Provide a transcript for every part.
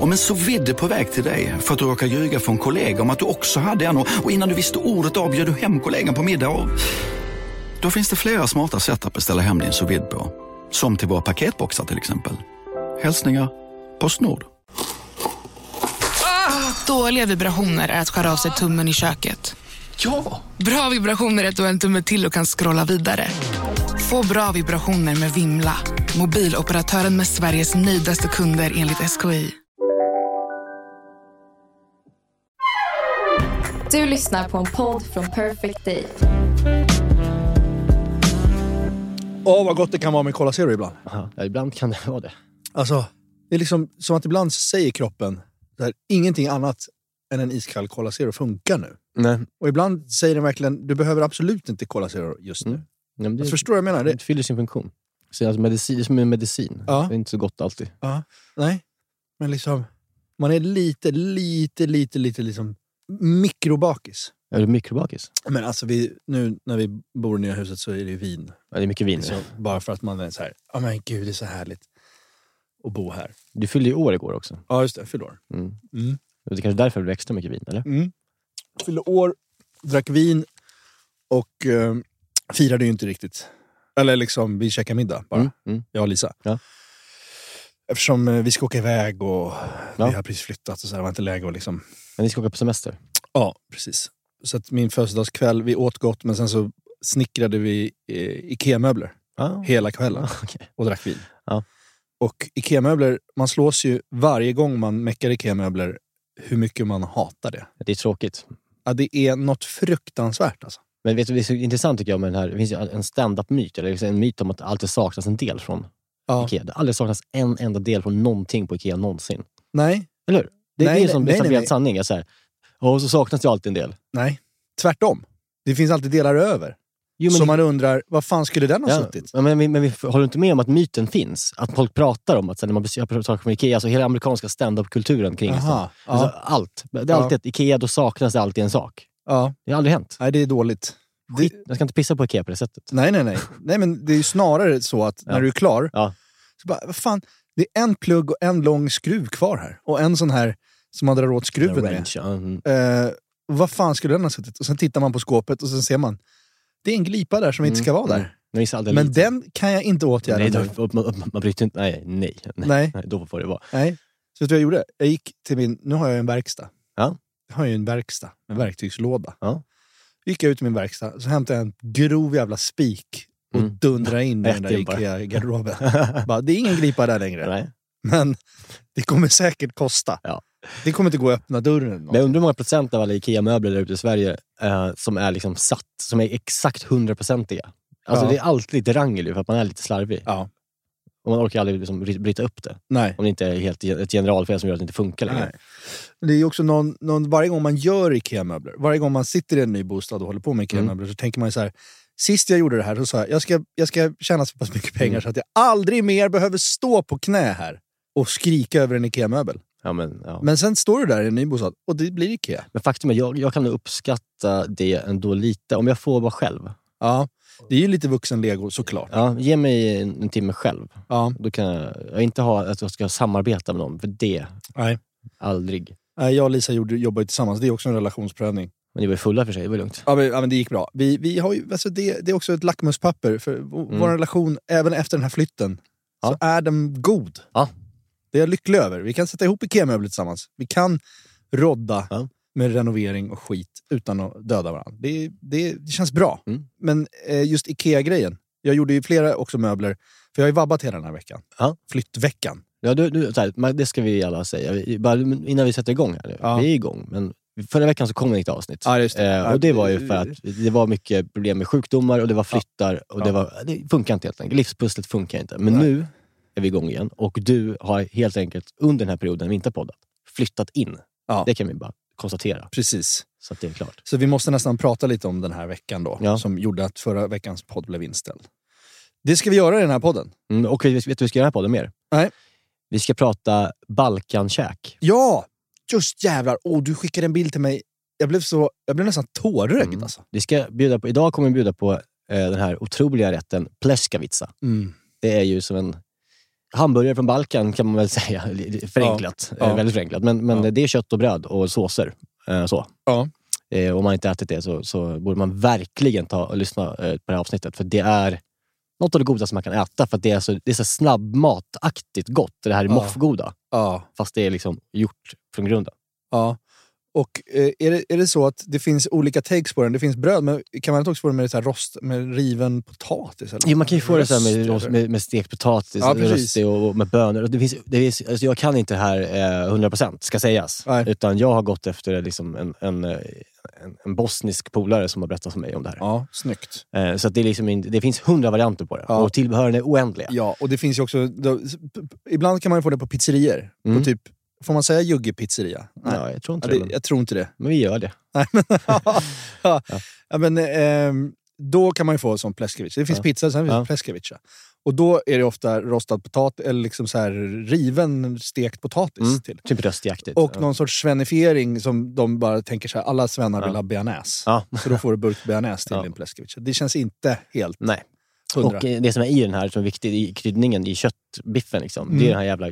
Om en så vidde på väg till dig för att du råkar ljuga från kollega om att du också hade en och innan du visste ordet av du hem kollegan på middag och... Då finns det flera smarta sätt att beställa hem din sous på. Som till våra paketboxar till exempel. Hälsningar Postnord. Dåliga vibrationer är att skära av sig tummen i köket. Ja! Bra vibrationer är att du har en tumme till och kan scrolla vidare. Få bra vibrationer med Vimla. Mobiloperatören med Sveriges nöjdaste kunder enligt SKI. Du lyssnar på en podd från Perfect Day. Åh, vad gott det kan vara med Cola Zero ibland. Ja, ibland kan det vara det. Alltså, det är liksom som att ibland säger kroppen att ingenting annat än en iskall Cola Zero funkar nu. Nej. Och ibland säger den verkligen, du behöver absolut inte Cola Zero just nu. Mm. Ja, men det, Alltså, förstår du vad jag menar? Det, det fyller sin funktion. Så alltså medicin, det är som en medicin. Ja. Det är inte så gott alltid. ja, nej, men liksom, man är lite, lite, lite, lite liksom mikrobakis. Är du mikrobakis? Men alltså, vi, nu när vi bor i nya huset så är det ju vin. Ja, det är mycket vin. Så, bara för att man är så här, ja men gud det är så härligt att bo här. Du fyllde ju år igår också. Ja just det, fyllde år. Mm. Mm. Det är kanske därför det blir extra mycket vin, eller? Mm. Fyllde år, drack vin och eh, firade ju inte riktigt. Eller liksom, vi käkade middag bara, Mm. Mm. jag och Lisa. Ja. Eftersom eh, vi ska åka iväg och Ja. vi har precis flyttat och så här, det var inte läge att liksom... Men ni ska åka på semester? Ja, precis. Så att min födelsedagskväll, vi åt gott men sen så snickrade vi eh, IKEA-möbler Ja. hela kvällen Okej. och drack vin. Ja. Och IKEA-möbler, man slås ju varje gång man meckar IKEA-möbler hur mycket man hatar det. Det är tråkigt. Ja, det är något fruktansvärt alltså. Men vet du, det är så intressant tycker jag med den här, det finns ju en stand-up-myt, eller en myt om att alltid saknas en del från Ja. Ikea. Det har aldrig saknats en enda del från någonting på Ikea någonsin. Nej, Eller hur? Det, Nej, det är som nej, etablerad sanning. är Så här, och så saknas det alltid en del. nej. Tvärtom. Det finns alltid delar över. Jo, så man undrar, vad fan skulle den ha ja, suttit? men, men, men håller du inte med om att myten finns? Att folk pratar om att så när man köper saker från Ikea, alltså hela amerikanska stand-up-kulturen kring Aha, det. ja. Alltså, allt. Det är Ja. alltid att Ikea, då saknas det alltid en sak. Ja, Det har aldrig hänt. nej det är dåligt. Skit. Jag ska inte pissa på Ikea på det sättet. nej, nej, nej. Nej, men det är ju snarare så att när Ja. du är klar, Ja. så bara, vad fan, det är en plugg och en lång skruv kvar här. Och en sån här som man drar åt skruven med. Mm. Eh, vad fan skulle den ha suttit? Och sen tittar man på skåpet och sen ser man, det är en glipa där som inte ska vara där. Mm. Missar aldrig Men lite. den kan jag inte åtgärda Nej, då, man, man, man bryter inte... Nej, nej, nej. Nej. nej. Då får det vara. Nej. Så vet du vad jag gjorde? Jag gick till min, nu har jag en verkstad. Ja. Jag har ju en verkstad, en verktygslåda. Ja. Gick jag ut i min verkstad så hämtade jag en grov jävla spik och Mm. dundrade in den där. Ikea-garderoben. Det är ingen glipa där längre. Nej. Men det kommer säkert kosta. Ja. Det kommer inte gå att öppna dörren. Men jag undrar hur många procent av alla IKEA-möbler där ute i Sverige eh, som är liksom satt, som är exakt hundraprocentiga. Alltså Ja. det är alltid lite rangel för att man är lite slarvig. Ja. Och man orkar aldrig liksom bry- bryta upp det. Nej. Om det inte är helt ett generalfel som gör att det inte funkar längre. Nej. Men Det är också någon, någon, varje gång man gör IKEA-möbler, varje gång man sitter i en ny bostad och håller på med IKEA-möbler så tänker man så här. Sist jag gjorde det här så sa jag, jag ska, jag ska tjäna så pass mycket pengar så att jag aldrig mer behöver stå på knä här och skrika över en IKEA-möbel. Ja, men, ja. men, Men sen står du där i en ny bostad och det blir IKEA. faktum är, jag, jag kan uppskatta det ändå lite, om jag får vara själv. Ja, det är ju lite vuxen-lego såklart. Ja, ge mig en, en timme själv. Ja. Då kan jag, jag inte ha att jag ska samarbeta med någon, för det, Nej. aldrig. Nej, Jag och Lisa gjorde, jobbade tillsammans, det är också en relationsprövning. Men ni var ju fulla för sig, det var lugnt. Ja men, ja, men det gick bra. Vi, vi har ju, alltså det, det är också ett lackmuspapper för v- vår relation, även efter den här flytten, så Mm. Ja. är den god. Ja. Det är jag lycklig över. Vi kan sätta ihop IKEA-möbler tillsammans. Vi kan rodda Ja. Med renovering och skit utan att döda varandra. Det, det, det känns bra. Mm. Men eh, just IKEA-grejen. Jag gjorde ju flera också möbler, för jag har ju vabbat hela den här veckan. Ja. Flyttveckan. Ja, du, du, här, det ska vi alla säga. Bara innan vi sätter igång här nu. Ja. Vi är igång, men förra veckan så kom det inget avsnitt. Ja, det. Eh, och det var ju för att det var mycket problem med sjukdomar och det var flyttar. Och det, var, det funkar inte helt enkelt. Livspusslet funkar inte. Men Nej. nu är vi igång igen och du har helt enkelt under den här perioden vi inte har poddat, flyttat in. Ja. Det kan vi bara konstatera. Precis. Så det är klart. Så vi måste nästan prata lite om den här veckan då, Ja. som gjorde att förra veckans podd blev inställd. Det ska vi göra i den här podden. Mm, och vet du vad vi ska göra på det mer? Nej. Vi ska prata Balkankäk. Ja! Just jävlar! Oh, du skickade en bild till mig. Jag blev, så, jag blev nästan tårögd Mm. alltså. Vi ska bjuda på, idag kommer vi bjuda på eh, den här otroliga rätten pleskavica. Mm. Det är ju som en hamburgare från Balkan kan man väl säga. Förenklat. Ja. Eh, Väldigt förenklat. Men, men Ja. det är kött och bröd och såser. Eh, så. Ja. Eh, om man inte ätit det så, så borde man verkligen ta och lyssna på det här avsnittet. För det är något av det godaste man kan äta. För det är så, det är så snabbmataktigt gott. Det här är Ja. moffgoda. Ja. Fast det är liksom gjort från grunden. ja. Och eh, är, det, är det så att det finns olika takes på den? Det finns bröd, men kan man inte också få det med, så här rost, med riven potatis? Eller? Jo, man kan ju få det så med, med, med stekt potatis, Ja, röstig och, och med bönor. Det finns, det finns, alltså jag kan inte det här eh, 100% ska sägas. Nej. Utan jag har gått efter liksom en, en, eh, en, en bostnisk polare som har berättat för mig om det här. Ja, snyggt. Eh, så det, är liksom, det finns hundra varianter på det. Ja. Och tillbehören är oändliga. Ja, och det finns ju också... Då, ibland kan man ju få det på pizzerior. Mm. På typ, får man säga Jugge pizzeria? Nej. Ja, jag tror inte Ja, det. jag tror inte det. men vi gör det. Nej, men, ja, ja, men, ehm, då kan man ju få som pleskovic. Det finns Ja. pizza, sen finns Ja. pleskovic. Och då är det ofta rostad potatis, eller liksom så här riven stekt potatis Mm. till. Typ röstjaktigt. Och ja. någon sorts svenifiering som de bara tänker så här, alla svennar Ja. vill ha bearnaise. Ja. Så då får du burk bearnaise till din pleskovic. Det känns inte helt Nej. Hundra. Och eh, det som är i den här, som är viktigt i kryddningen i köttbiffen, liksom, det Mm. är den här jävla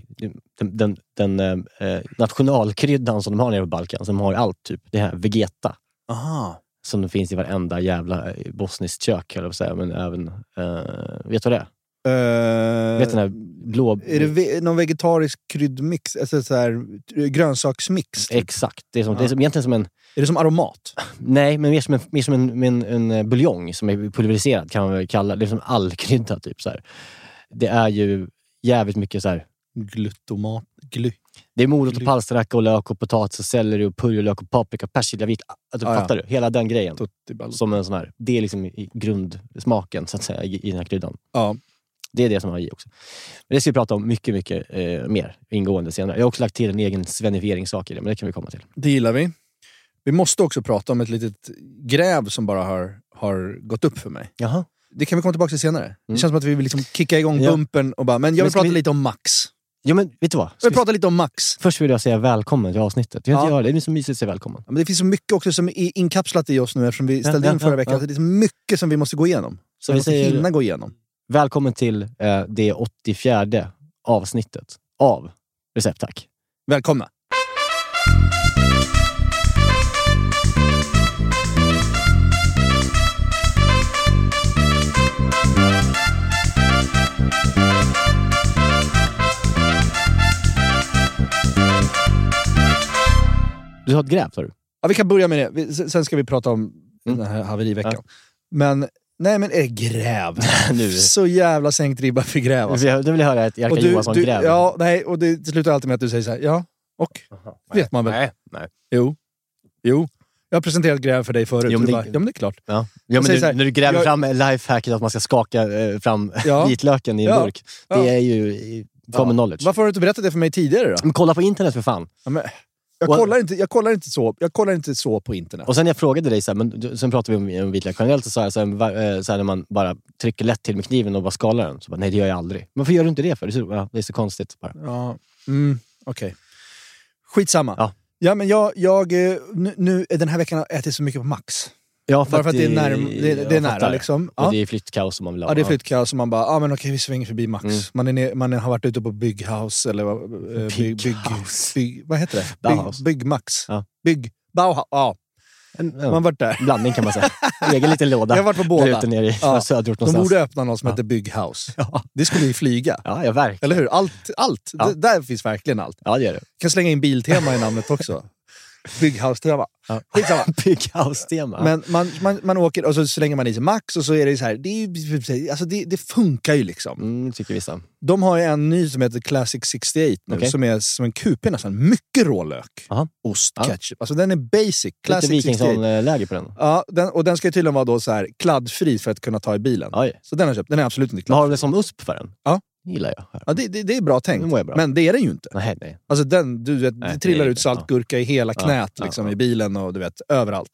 den, den, den eh, nationalkryddan som de har nere på Balkan, som har allt. typ. Det här vegeta. Aha. Som det finns i varenda jävla eh, bosniskt kök, höll jag på att säga. Men även... Eh, vet du vad det är? Eh, vet du den här blå... Är det ve- någon vegetarisk kryddmix? Alltså så här, grönsaksmix? typ? Exakt. Det är, som, Ja. det är som, egentligen som en... Är det som aromat? Nej, men mer som en, mer som en, en, en buljong som är pulveriserad kan man väl kalla det. är som allkrydda. Typ, så här. Det är ju jävligt mycket så här. Glutomat? Gly. Det är morot och palsternacka och lök och potatis och selleri och purjolök och paprika, persilja, vit. Alltså, Ja, ja. Fattar du? Hela den grejen. Som en sån här, det är liksom grundsmaken så att säga, i, i den här kryddan. Ja. Det är det som har i också. Men det ska vi prata om mycket, mycket eh, mer ingående senare. Jag har också lagt till en egen svenifieringssak i det, men det kan vi komma till. Det gillar vi. Vi måste också prata om ett litet gräv som bara har, har gått upp för mig. Jaha. Det kan vi komma tillbaka till senare. Det känns som att vi vill liksom kicka igång Ja. bumpen och bara, men jag Men vill ska prata vi- lite om Max. Ja, men vet du vad? Ska vi- prata lite om Max. Först vill jag säga välkommen till avsnittet. Jag Ja. det. det är så mysigt att säga välkommen. Ja, Men det finns så mycket också som är inkapslat i oss nu eftersom vi ställde ja, in förra veckan. Så det är så mycket som vi måste gå igenom. Så vi vi måste säger hinna gå igenom. Välkommen till eh, det 84 avsnittet av Receptack. Välkomna! Du har ett gräv sa du? Ja, vi kan börja med det. Vi- sen- Sen ska vi prata om Mm. den här haveriveckan. Men, nej men är gräv. Nu. Så jävla sänkt ribba för gräv alltså. Jag vill höra ett Jerka Och du, du, ja, nej, och det slutar alltid med att du säger så här, ja, och? vet man väl. Nej, nej. Jo. Jo. Jag har presenterat gräv för dig förut. Jo, men det- bara, ja men det är klart. Ja. Ja, Jag men du, här, när du gräver jag- fram lifehacket att man ska skaka eh, fram Ja. vitlöken i en Ja. burk. Ja. Det är ju common knowledge. Varför har du inte berättat det för mig tidigare då? Men kolla på internet för fan. Ja, men, jag, Och- kollar inte, jag, kollar inte så, jag kollar inte så på internet. Och sen jag frågade dig, så här, men, sen pratade vi om, om vitlök generellt, så jag så här, eh, så här, när man bara trycker lätt till med kniven och bara skalar den. Så bara, nej det gör jag aldrig. Men varför gör du inte det för? Det är så, ja, det är så konstigt bara. Ja, mm, okej. Skitsamma. Ja. Ja, men jag, jag, eh, nu, nu, den här veckan har jag ätit så mycket på Max. Ja, Bara för att det är, närm, det, det är nära liksom. Och Ja. det är flyttkaos som man vill ha. Ja, det är flyttkaos och man bara, ah, men okej vi svänger förbi Max. Mm. Man, är ner, man har varit ute på Bygghouse eller eh, bygg, bygg, bygg, vad heter det? Bauhaus. Bygg, Byggmax. Ja. Bygg, Bauhaus. Ja, En, man har varit där. blandning kan man säga. Egen liten låda. Jag har varit på båda. Ute nere i Ja. söderort De borde öppna någon som Ja. heter Bygghouse. Ja. Det skulle ju flyga. Ja, ja, verkligen. Eller hur? Allt. allt. Ja. Där finns verkligen allt. Ja, det gör det. kan slänga in Biltema i namnet också. Bygghouse-tema. Ja. Skitsamma. Bygghouse-tema. Men man, man, man åker och så slänger man i sig Max och så är det så här. Det, är, alltså det, det funkar ju liksom. Mm, tycker vissa. De har ju en ny som heter Classic 68 nu, Okej. som är som en QP nästan. Mycket rålök. Aha. Ost, Ja. ketchup. Alltså den är basic. Lite Classic 68. Wikingsson-läge på den. Ja, den, och den ska ju tydligen vara då så här kladdfri för att kunna ta i bilen. Oj. Så den har jag köpt. Den är absolut inte Vad har kladdfri. du som USP för den? Ja. Det gillar jag. Ja, det, det, det är bra tänkt. Bra. Men det är den ju inte. Nej, nej. Alltså den, du vet, Nej, det trillar ut saltgurka i hela Ja, knät ja, liksom, ja. i bilen och du vet, överallt.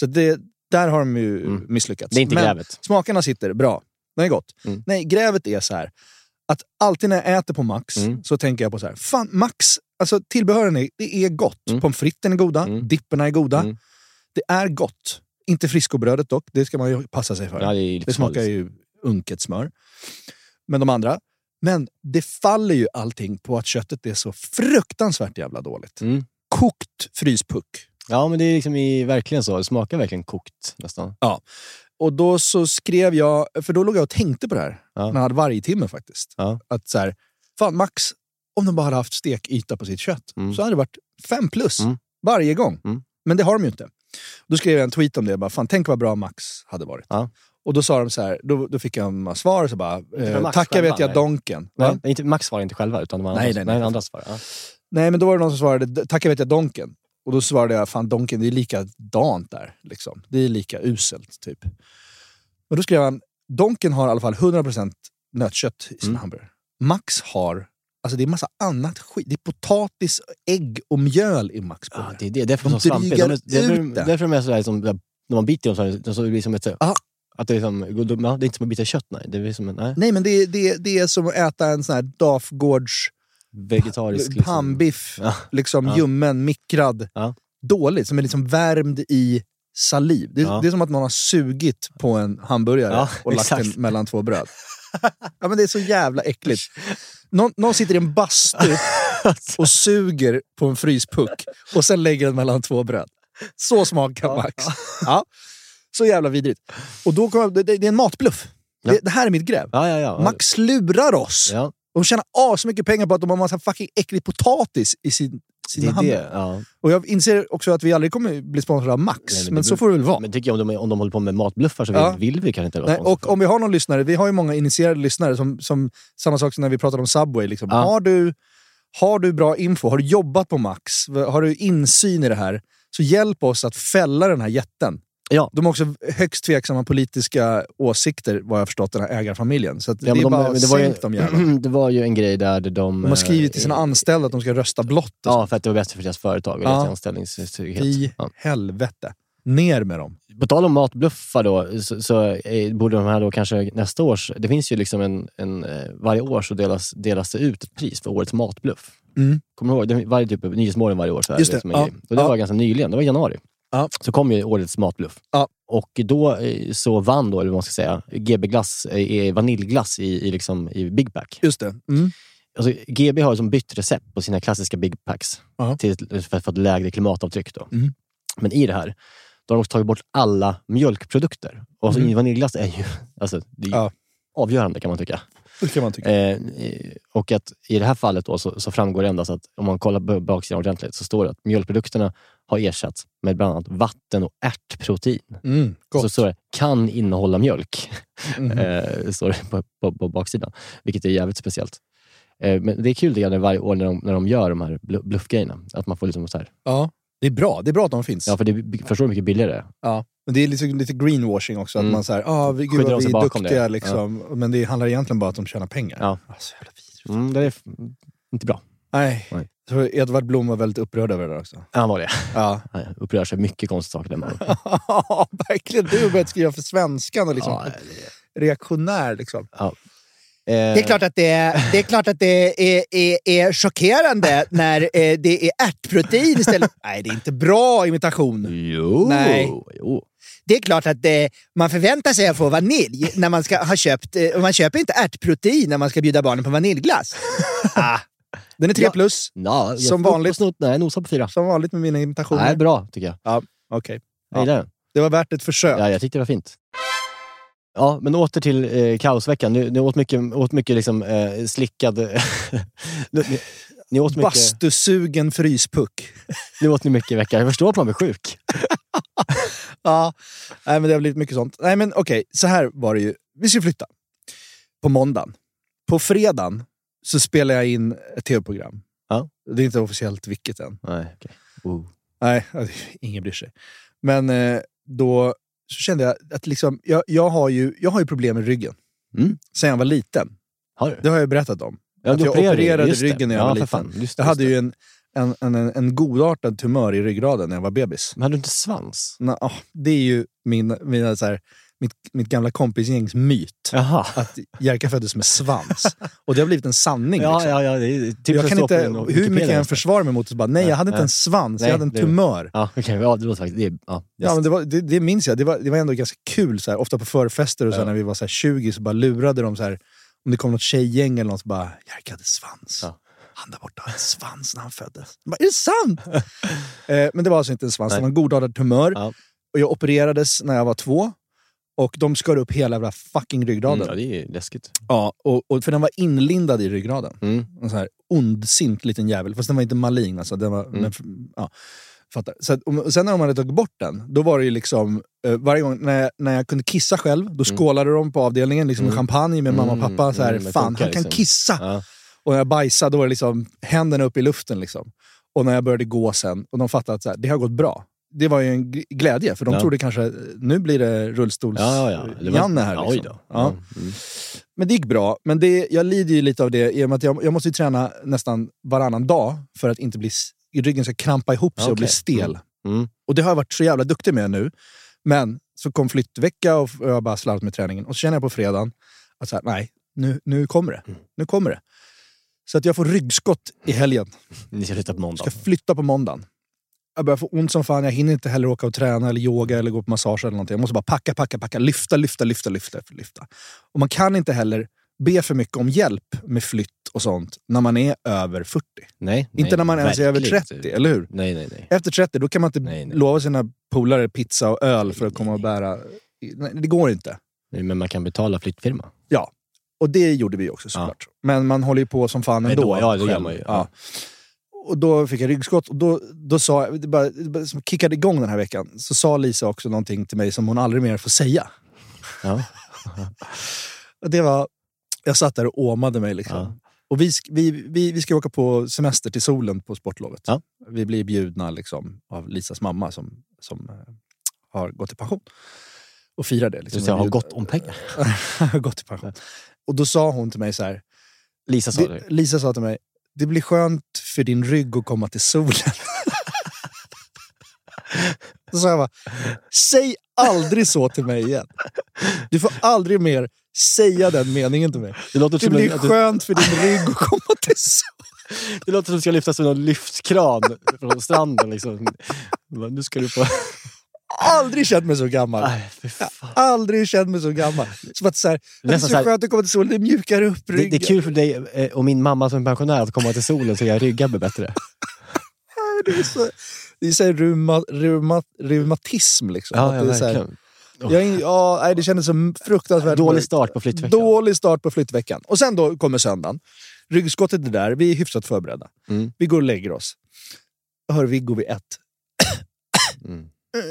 Så det, där har de ju Mm. misslyckats. Det är inte Men grävet. smakerna sitter bra. Det är gott. Mm. Nej, grävet är så här. Att alltid när jag äter på Max Mm. så tänker jag på så här. Fan, Max, alltså tillbehören är, det är gott. Mm. Pommes fritesen är goda, Mm. dipperna är goda. Mm. Det är gott. Inte friskobrödet dock, det ska man ju passa sig för. Ja, det det smakar ju unket smör. Men de andra. Men det faller ju allting på att köttet är så fruktansvärt jävla dåligt. Mm. Kokt fryspuck. Ja, men det är liksom i, verkligen så. Det smakar verkligen kokt nästan. Och då så skrev jag, för då låg jag och tänkte på det här. Ja. Man hade varje timme faktiskt. Ja. Att så här, fan Max, om de bara hade haft stekyta på sitt kött Mm. så hade det varit fem plus Mm. varje gång. Mm. Men det har de ju inte. Då skrev jag en tweet om det. Bara, fan, tänk vad bra Max hade varit. Ja. Och då sa de så här, då, då fick jag en massa svar. Så bara, eh, tacka vet jag nej. Donken. Va? Nej, inte, Max svarade inte själva, utan det var Nej, andra, nej, nej. andra svar. Ja. Nej, men då var det någon som svarade, tacka vet jag Donken. Och då svarade jag, fan Donken, det är likadant där. Liksom. Det är lika uselt, typ. Och då skrev han, Donken har i alla fall 100% nötkött i sin Mm. hamburgare. Max har, alltså det är massa annat skit. Det är potatis, ägg och mjöl i Max Ja, det, det är därför De de drygar De är, det är ut därför, det. därför de är sådär, som, när man biter dem så, det- blir det som ett... Ja. Att det, är som, det är inte som att bita kött, nej. Det är som en nej, Nej, men det det, det är som att äta en sån här Dafgårds vegetarisk... liksom. pannbiff. Ja. Liksom Ja. ljummen, mikrad. Ja. Dåligt, som är liksom värmd i saliv. Det, Ja. det är som att någon har sugit på en hamburgare och lagt exakt. den mellan två bröd. ja, men det är så jävla äckligt. Någon, någon sitter i en bastu och suger på en fryspuck och sen lägger den mellan två bröd. Så smakar Max. Ja. Så jävla vidrigt. Och då kom det, det är en matbluff. Ja. Det, det här är mitt gräv. Ja, ja, ja. Max lurar oss. Ja, De tjänar asmycket pengar på att de har massa fucking äcklig potatis i sin, det sina det. Ja. Och jag inser också att vi aldrig kommer bli sponsrade av Max, Nej, men, men så beror- får det väl vara. Men tycker jag om de, om de håller på med matbluffar så vill, Ja. vill vi kanske inte vara Nej, och om vi har någon lyssnare, vi har ju många initierade lyssnare, som, som samma sak som när vi pratade om Subway. Liksom. Ja. Har, du, har du bra info? Har du jobbat på Max? Har du insyn i det här? Så hjälp oss att fälla den här jätten. Ja. De har också högst tveksamma politiska åsikter, vad jag förstått, den här ägarfamiljen. Så att Ja, det är de- bara det var ju- de jävlarna. Det var ju en grej där de... De har skrivit till sina eh, anställda att de ska rösta blått. Ja, för att det var bättre för deras företag och Ja. deras anställningstrygghet. I Ja. helvete. Ner med dem. På tal om matbluffar då, så, så eh, borde de här då kanske nästa års... Det finns ju liksom en... en eh, varje år så delas, delas det ut ett pris för årets matbluff. Mm. Kommer du ihåg? Varje typ, Nyhetsmorgon varje år. Så är Just det, som en ja. Och det var ganska nyligen, det var i januari. Ja. Så kom ju årets matbluff. Ja. Och då eh, så vann då, eller vad man ska säga, GB glass, eh, vaniljglass i, i, liksom, i Big Pack. Just det. Mm. Alltså, GB har som bytt recept på sina klassiska Big Packs Ja. till, ett- för att få ett lägre klimatavtryck. Då. Mm. Men i det här, då har de också tagit bort alla mjölkprodukter. Och alltså, Mm. vaniljglass är ju, alltså, det är ju Ja. avgörande kan man tycka. Det kan man tycka. Eh, och att i det här fallet då, så, så framgår det endast att om man kollar på baksidan ordentligt så står det att mjölkprodukterna har ersatts med bland annat vatten och ärtprotein. Mm. Så står det kan innehålla mjölk. Mhm. Eh, står det på, på, på baksidan. Vilket är jävligt speciellt. Eh, men det är kul det varje år när de, när de gör de här blu- bluffgrejerna. Att man får liksom så här, Ja, det är bra. Det är bra att de finns. ja för det förstår mycket billigare? Ja. Men det är liksom lite greenwashing också. Att Mm. man säger ah, vi, gud vad vi är duktiga. det? Liksom. Men det handlar egentligen bara om att de tjänar pengar. Ja. Ah, så jävla vidrigt. Mm, det är inte bra. Nej. Nej. Tror Edvard Blom var väldigt upprörd över det där också. Han var det. Ja, Han upprör sig mycket konstiga saker. Den mannen. verkligen. Du har börjat skriva för svenskan och liksom Ja, reaktionär. Liksom. Eh, Det är klart att det är, det är, klart att det är, är, är chockerande när eh, det är ärtprotein istället. Nej, det är inte bra imitation. Jo, Nej. jo. Det är klart att det, man förväntar sig att få vanilj när man ska ha köpt... eh, och Man köper inte ärtprotein när man ska bjuda barnen på vaniljglass. Ah, den är tre Ja. plus. Ja, jag Som vanligt. Snott, nej, nosa på fyra. Som vanligt med mina imitationer. Nej, bra tycker jag. Jag gillar den. Det var värt ett försök. Ja, jag tyckte det var fint. Ja, men åter till eh, kaosveckan. Ni, ni åt mycket, åt mycket liksom, eh, slickad... ni, ni, åt mycket, Bastusugen fryspuck. ni åt ni mycket i veckan. Jag förstår att man blir sjuk. Ja, nej, men det har blivit mycket sånt. Nej, men okej, så här var det ju. Vi ska flytta. På måndagen. På fredagen så spelar jag in ett tv-program. Ja. Det är inte officiellt vilket än. Nej, okej. Oh. Nej, ingen bryr sig. Men eh, då så kände jag att liksom, jag, jag, har ju, jag har ju problem med ryggen. Mm. Sen jag var liten. Har du? Det har jag berättat om. Ja, att jag opererade, just det. ryggen när jag ja, var liten. Fan. Just det, Jag hade just ju en, en, en, en, godartad tumör i ryggraden när jag var bebis. Men hade du inte svans? Nå, ah, det är ju min, mina, så här, mitt, mitt gamla kompisgängs myt. Jaha. Att Jerka föddes med svans. Och det har blivit en sanning. Ja, liksom. ja, ja. Det är typ jag kan inte, hur mycket jag än försvarar mig mot det, bara, nej jag hade inte Ja. en svans, Nej, jag hade en det- tumör. Ja, okej. Ja, det låter faktiskt... Det, är- ja, Ja, men det, var, det, det minns jag. Det var, det var ändå ganska kul. Så här, ofta på förfester och så här, Ja. när vi var så här 20 så bara lurade de så här, Om det kom något tjejgäng eller något så bara, Jerka hade svans. Ja. Han där borta hade en svans när han föddes. Jag Bara, är det sant? eh, men det var alltså inte en svans, det var en godartad tumör. Ja. Och jag opererades när jag var två. Och de skar upp hela jävla fucking ryggraden. Mm, ja, det är läskigt. Ja, och, och för den var inlindad i ryggraden. Mm. En sån här ondsint liten jävel. Fast den var inte malign. Alltså. Den var, Mm. men, ja, fattar. Så att, och sen när de hade tagit bort den, då var det ju liksom... Eh, varje gång när jag, när jag kunde kissa själv, då skålade de på avdelningen liksom Mm. champagne med mamma och Mm, pappa. Så här, mm, Fan, han kan liksom." kissa! Ja. Och när jag bajsade, då var det liksom händerna upp i luften. Liksom. Och när jag började gå sen, och de fattade att så här, det har gått bra. Det var ju en glädje, för de Ja. trodde kanske nu blir det rullstols Ja, ja. Det var- Janne här. Liksom. Oj då. Ja. Mm. Men det gick bra. Men det, jag lider ju lite av det i och med att jag, jag måste träna nästan varannan dag för att inte bli, ryggen ska krampa ihop sig och Okej. bli stel. Mm. Och det har jag varit så jävla duktig med nu. Men så kom flyttvecka och jag bara slarvat med träningen. Och så känner jag på fredagen att så här, nej, nu, nu kommer det. Mm. Nu kommer det. Så att jag får ryggskott i helgen. Ni ska flytta på måndag. Ska flytta på måndagen. Jag börjar få ont som fan. Jag hinner inte heller åka och träna eller yoga eller gå på massage eller någonting. Jag måste bara packa, packa, packa. Lyfta, lyfta, lyfta, lyfta, lyfta. Och man kan inte heller be för mycket om hjälp med flytt och sånt när man är över 40. Nej, inte nej, när man ens är över verkligen 30, inte. eller hur? Nej, nej, nej. Efter 30 då kan man inte Nej, nej. lova sina polare pizza och öl för att komma och bära... Det går inte. Men man kan betala flyttfirma. Ja, och det gjorde vi också såklart. Men man håller ju på som fan ändå. då, ja, det gör man ju, ja. Ja. Och då fick jag ryggskott och då, då sa jag, det bara, det bara som kickade igång den här veckan, så sa Lisa också någonting till mig som hon aldrig mer får säga. Ja. Och det var, jag satt där och åmade mig. Liksom. Ja. Och vi, vi, vi, vi ska åka på semester till solen på sportlovet. Ja. Vi blir bjudna liksom, av Lisas mamma som, som eh, har gått i pension. Och firar det. Du Liksom, säger, har gott om pengar. gått i pension. Och då sa hon till mig så här, Lisa sa det. Lisa sa till mig, det blir skönt för din rygg att komma till solen. Då sa jag bara, säg aldrig så till mig igen. Du får aldrig mer säga den meningen till mig. Det låter, Det blir skönt för din rygg att komma till solen. det låter som att du ska lyftas med någon lyftkran från stranden. Liksom. Nu ska du få... Aldrig känt mig så gammal. Fan. Aldrig känt mig så gammal. Som att så här, det är så så här- skönt att komma till solen, det mjukar upp Det, ryggen. det är kul för dig eh, och min mamma som är pensionär att komma till solen så jag ryggar blir bättre. Det är så, det är så här reuma, reuma, reumatism liksom. Ja, ja det är så här-. Jag, ja, nej, det kändes som fruktansvärt Dålig start på flyttveckan. Dålig start på flyttveckan. Och sen då kommer söndagen. Ryggskottet är där, vi är hyfsat förberedda. Mm. Vi går och lägger oss. Hör Viggo vid ett. Mm.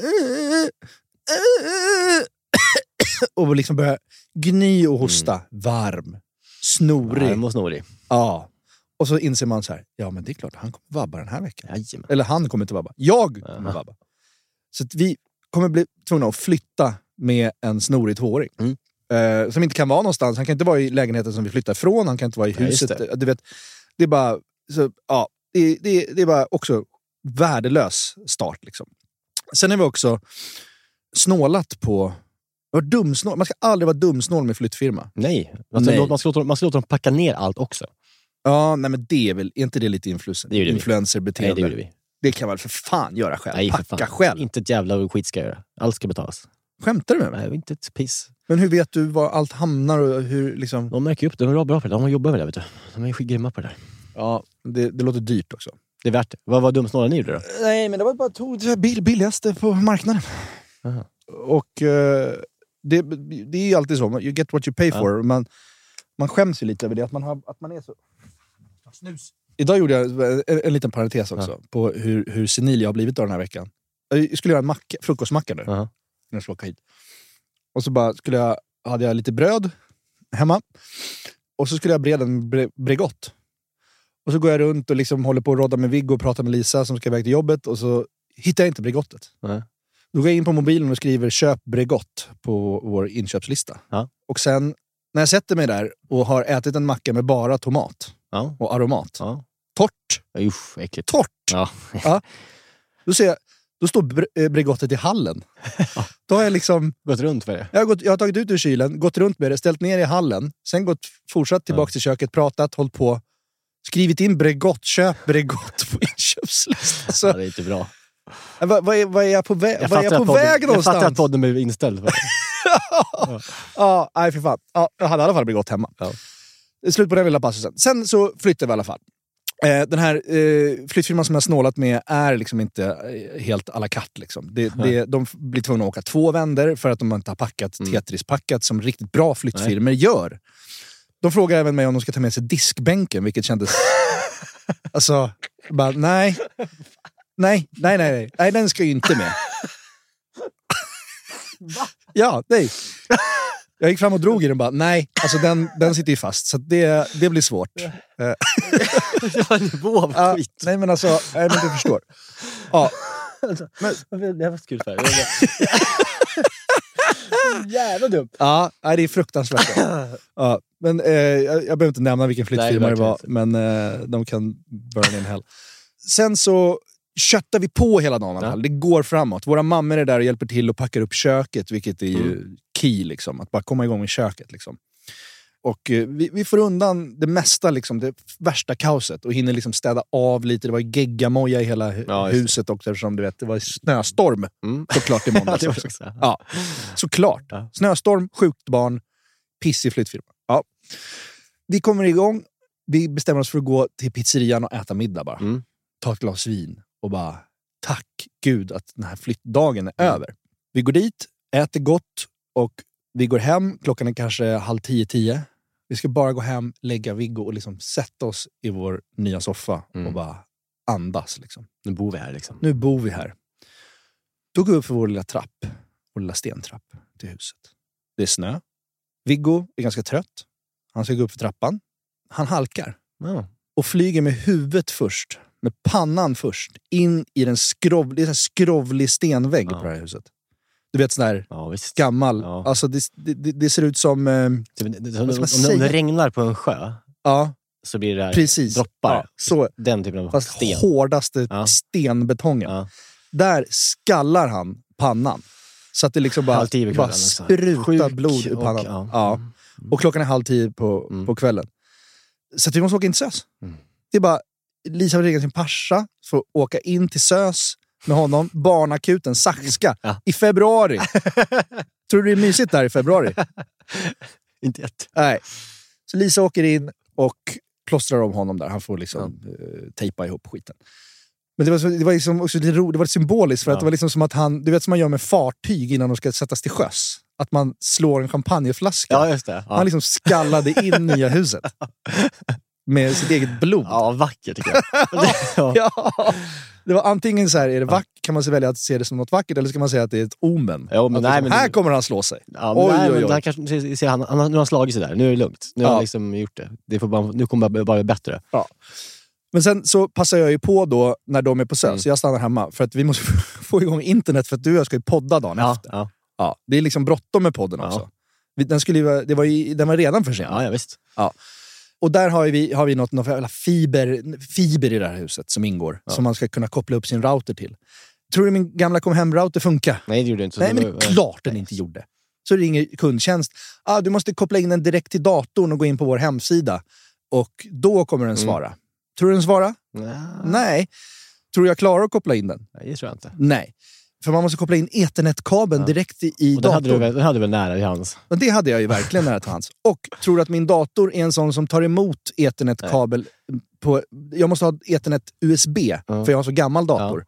Och liksom börjar gny och hosta. Varm. Snorig. Varm och snorig. Ja. Och så inser man så här, ja men det är klart, han kommer vabba den här veckan. Jajamän. Eller han kommer inte vabba. Jag kommer Aha. vabba. Så vi kommer bli tvungna att flytta med en snorig tvååring. Mm. Eh, som inte kan vara någonstans. Han kan inte vara i lägenheten som vi flyttar ifrån. Han kan inte vara i just huset. det. Du vet, det är bara... Så, ja, det, det, det är bara också värdelös start. Liksom. Sen har vi också snålat på... var dumsnål. Man ska aldrig vara dumsnål med flyttfirma. Nej, alltså, Nej. Man, ska låta, man ska låta dem packa ner allt också. Ja, nej men det är väl... Är inte det lite influencer, Det influencerbeteende? Nej, det vi. Det kan man väl för fan göra själv? Nej, Packa själv? Inte ett jävla skit ska jag göra. Allt ska betalas. Skämtar du med mig? Nej, inte ett piss. Men hur vet du var allt hamnar och hur liksom... De märker upp det. De är bra på det. De jobbar med det. Vet du. De är grymma på det där. Ja, det, det låter dyrt också. Det är värt det. Vad var dumsnålen ni gjorde då? Nej, men det var bara tog det bill, billigaste på marknaden. Aha. Och eh, det, det är ju alltid så, you get what you pay Ja. for. Man, man skäms ju lite över det, att man, har, att man är så... Snus. Idag gjorde jag en, en liten parentes också, på hur, hur senil jag har blivit av den här veckan. Jag skulle göra en macka, frukostmacka nu, innan jag skulle åka hit. Och så bara skulle jag, hade jag lite bröd hemma. Och så skulle jag breda en bre, Bregott. Och så går jag runt och liksom håller på att rodda med Viggo och pratar med Lisa som ska iväg till jobbet. Och så hittar jag inte Bregottet. Nej. Då går jag in på mobilen och skriver köp Bregott på vår inköpslista. Ja. Och sen när jag sätter mig där och har ätit en macka med bara tomat Ja. och aromat. Ja. Torrt! Usch, äckligt. Torrt! Ja. Då ser jag, då står eh, Bregottet i hallen. Då har jag liksom Gått runt med det. Jag har, gått, jag har tagit ut ur kylen, gått runt med det, ställt ner i hallen, sen gått fortsatt tillbaka till köket, pratat, hållit på, skrivit in Bregott, köp Bregott på inköpslistan. Alltså, Ja, det är inte bra. vad, vad, är, vad är jag på, vä vad är jag på podden- väg Jag fattar att någonstans? podden blev inställd. Det. Ja, nej för fan. Ja, jag hade i alla fall Bregott hemma. Ja. Slut på den lilla passusen. Sen så flyttar vi i alla fall. Eh, den här eh, flyttfirman som jag snålat med är liksom inte eh, helt à la carte. Liksom. Det, det, de blir tvungna att åka två vändor för att de inte har packat Mm. Tetris-packat som riktigt bra flyttfirmor gör. De frågar även mig om de ska ta med sig diskbänken, vilket kändes... alltså, bara, nej. Nej, nej, nej, nej. Nej, den ska ju inte med. ja, nej. Jag gick fram och drog i den och bara, nej, alltså den, den sitter ju fast. Så det, det blir svårt. Var en nivå av ja, skit. nej, men alltså, nej, men du förstår. Ja, Det var så kul för. Jävla dumt. ja nej, det är fruktansvärt. Ja, men, eh, jag, jag behöver inte nämna vilken flyttfirma det var, men eh, de kan burn in hell. Sen så köttar vi på hela dagen Ja. Det går framåt. Våra mammor är där och hjälper till och packar upp köket, vilket är ju Mm. key. Liksom, att bara komma igång med köket. Liksom. Och eh, vi, vi får undan det mesta, liksom, det värsta kaoset och hinner liksom städa av lite. Det var geggamoja i hela hu- Ja, huset också eftersom du vet, det var snöstorm Mm. såklart i måndags. Ja, såklart. Snöstorm, sjukt barn, pissig flyttfirma. Vi kommer igång. Vi bestämmer oss för att gå till pizzerian och äta middag bara. Mm. Ta ett glas vin och bara tack gud att den här flyttdagen är Mm. över. Vi går dit, äter gott och vi går hem. Klockan är kanske halv tio, tio. Vi ska bara gå hem, lägga Viggo och liksom sätta oss i vår nya soffa Mm. och bara andas. Liksom. Nu bor vi här liksom. Nu bor vi här. Då går vi upp för vår lilla trapp, vår lilla stentrapp till huset. Det är snö. Viggo är ganska trött. Han ska gå upp för trappan. Han halkar Ja. och flyger med huvudet först, med pannan först, in i den skrov, det är en skrovlig stenvägg Ja. på det här huset. Du vet sån där Ja, gammal, Ja. alltså det, det, det ser ut som... Eh, Typ, det- Om, om, det- regnar på en sjö ja, så blir det där precis. droppar. Ja, så, Den typen av fast sten. hårdaste Ja. stenbetongen. Där skallar han pannan. Så att det liksom bara, bara sprutar blod ur och- pannan. ja. ja. Och klockan är halv tio på, Mm. på kvällen. Så vi måste åka in till SÖS. Mm. Det är bara, Lisa har ringat sin farsa för att åka in till SÖS med honom. Barnakuten, Saxka, Ja. i februari. Tror du det är mysigt där i februari? Inte ett. Nej. Så Lisa åker in och plåstrar om honom där. Han får liksom eh, tejpa ihop skiten. Men det var, så, det var liksom också lite ro, det var symboliskt, för Ja. att det var liksom som att han, du vet som man gör med fartyg innan de ska sättas till sjöss. Att man slår en champagneflaska. Ja, just det. Ja. Han liksom skallade in nya huset. Med sitt eget blod. Ja, vackert tycker jag. ja. Ja. Det var antingen så här, är det vack, kan man välja att se det som något vackert, eller ska man säga att det är ett omen? Jo, men nej, liksom, men här det- kommer han slå sig. Ja, men Oj, nej, oj, men oj. Han kanske, se, se, han, han, har- nu har han slagit sig där. Nu är det lugnt. Nu har han liksom gjort det. det får bara, nu kommer det bara bli bättre. Men sen så passar jag ju på då när de är på SÖS, Mm. jag stannar hemma. För att vi måste få igång internet för att du och jag ska ju podda dagen Ja, efter. Ja. Ja, det är liksom bråttom med podden Ja. också. Den, skulle ju, det var ju, den var redan försenad. ja, ja visst. Och där har vi, har vi något, något fiber, fiber i det här huset som ingår. Ja. Som man ska kunna koppla upp sin router till. Tror du min gamla kom hem-router funkar? Nej, det gjorde inte. Nej, men det är klart den Nej. inte gjorde. Så ringer kundtjänst. Ah, du måste koppla in den direkt till datorn och gå in på vår hemsida. Och då kommer den Mm. svara. Tror du den svarar? Nej, Nej. Tror du jag klarar att koppla in den? det tror jag inte. Nej. För man måste koppla in ethernetkabeln Ja. direkt i, i Och den hade, du, datorn. väl- den hade du väl nära i hans? Och det hade jag ju verkligen nära till hands. Och tror du att min dator är en sån som tar emot ethernetkabel? På, jag måste ha ethernet USB, för jag har så gammal dator.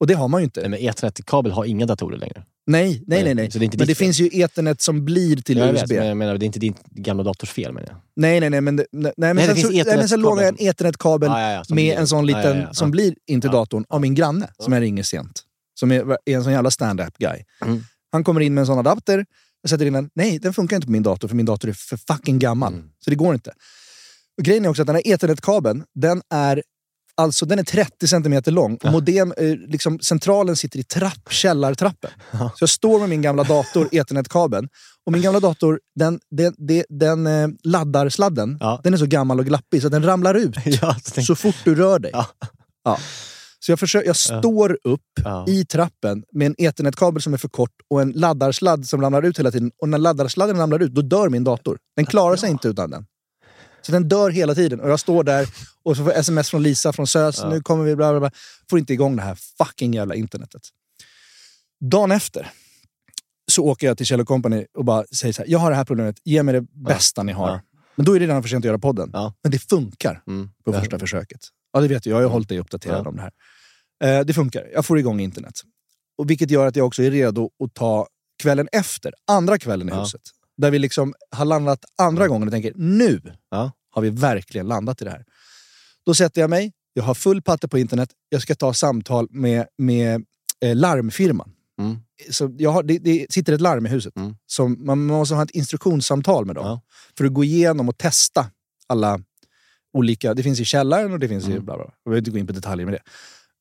Och det har man ju inte. Nej, men ethernet-kabel har inga datorer längre. Nej, nej, nej. nej. Så det är inte men det fel. finns ju ethernet som blir till Jag USB. vet, men jag menar, det är inte din gamla dators fel menar jag. Nej, nej, nej. Men, det- nej, nej, men, sen, så, nej, men sen lånar jag en ethernetkabel Ja, ja, ja, med blir- en sån ja, liten ja, ja. som blir in till Ja. datorn av min granne som jag ringer sent. Som är, är en sån jävla stand-up guy. Mm. Han kommer in med en sån adapter, jag sätter in den. Nej, den funkar inte på min dator för min dator är för fucking gammal. Mm. Så det går inte. Och grejen är också att den här ethernetkabeln, den är Alltså den är 30 centimeter lång och modem, eh, liksom, centralen sitter i trapp, källartrappen. Så jag står med min gamla dator, ethernetkabeln. Och min gamla dator, den, den, den, den eh, laddarsladden, Ja. den är så gammal och glappig så att den ramlar ut Ja, så fort du rör dig. Ja. Ja. Så jag, försöker, jag står upp Ja. i trappen med en ethernetkabel som är för kort och en laddarsladd som ramlar ut hela tiden. Och när laddarsladden ramlar ut, då dör min dator. Den klarar sig inte utan den. Så den dör hela tiden. Och jag står där och så får sms från Lisa från SÖS. Nu kommer vi, bla bla bla. Får inte igång det här fucking jävla internetet. Dagen efter så åker jag till Kjell Company och bara säger så här. Jag har det här problemet. Ge mig det bästa ni har. Ja. Men då är det redan för sent att göra podden. Ja. Men det funkar Mm. på Ja. första försöket. Ja, det vet jag. Jag har ju hållit dig uppdaterad Ja. om det här. Eh, det funkar. Jag får igång internet. Och vilket gör att jag också är redo att ta kvällen efter, andra kvällen i Ja. huset. Där vi liksom har landat andra gången och tänker, nu Ja. har vi verkligen landat i det här. Då sätter jag mig, jag har full patte på internet, jag ska ta samtal med, med eh, larmfirman. Mm. Så jag har, det, det sitter ett larm i huset. Mm. Som, man måste ha ett instruktionssamtal med dem. Ja. För att gå igenom och testa alla olika... Det finns i källaren och det finns i Mm. bla bla. Jag vill inte gå in på detaljer med det.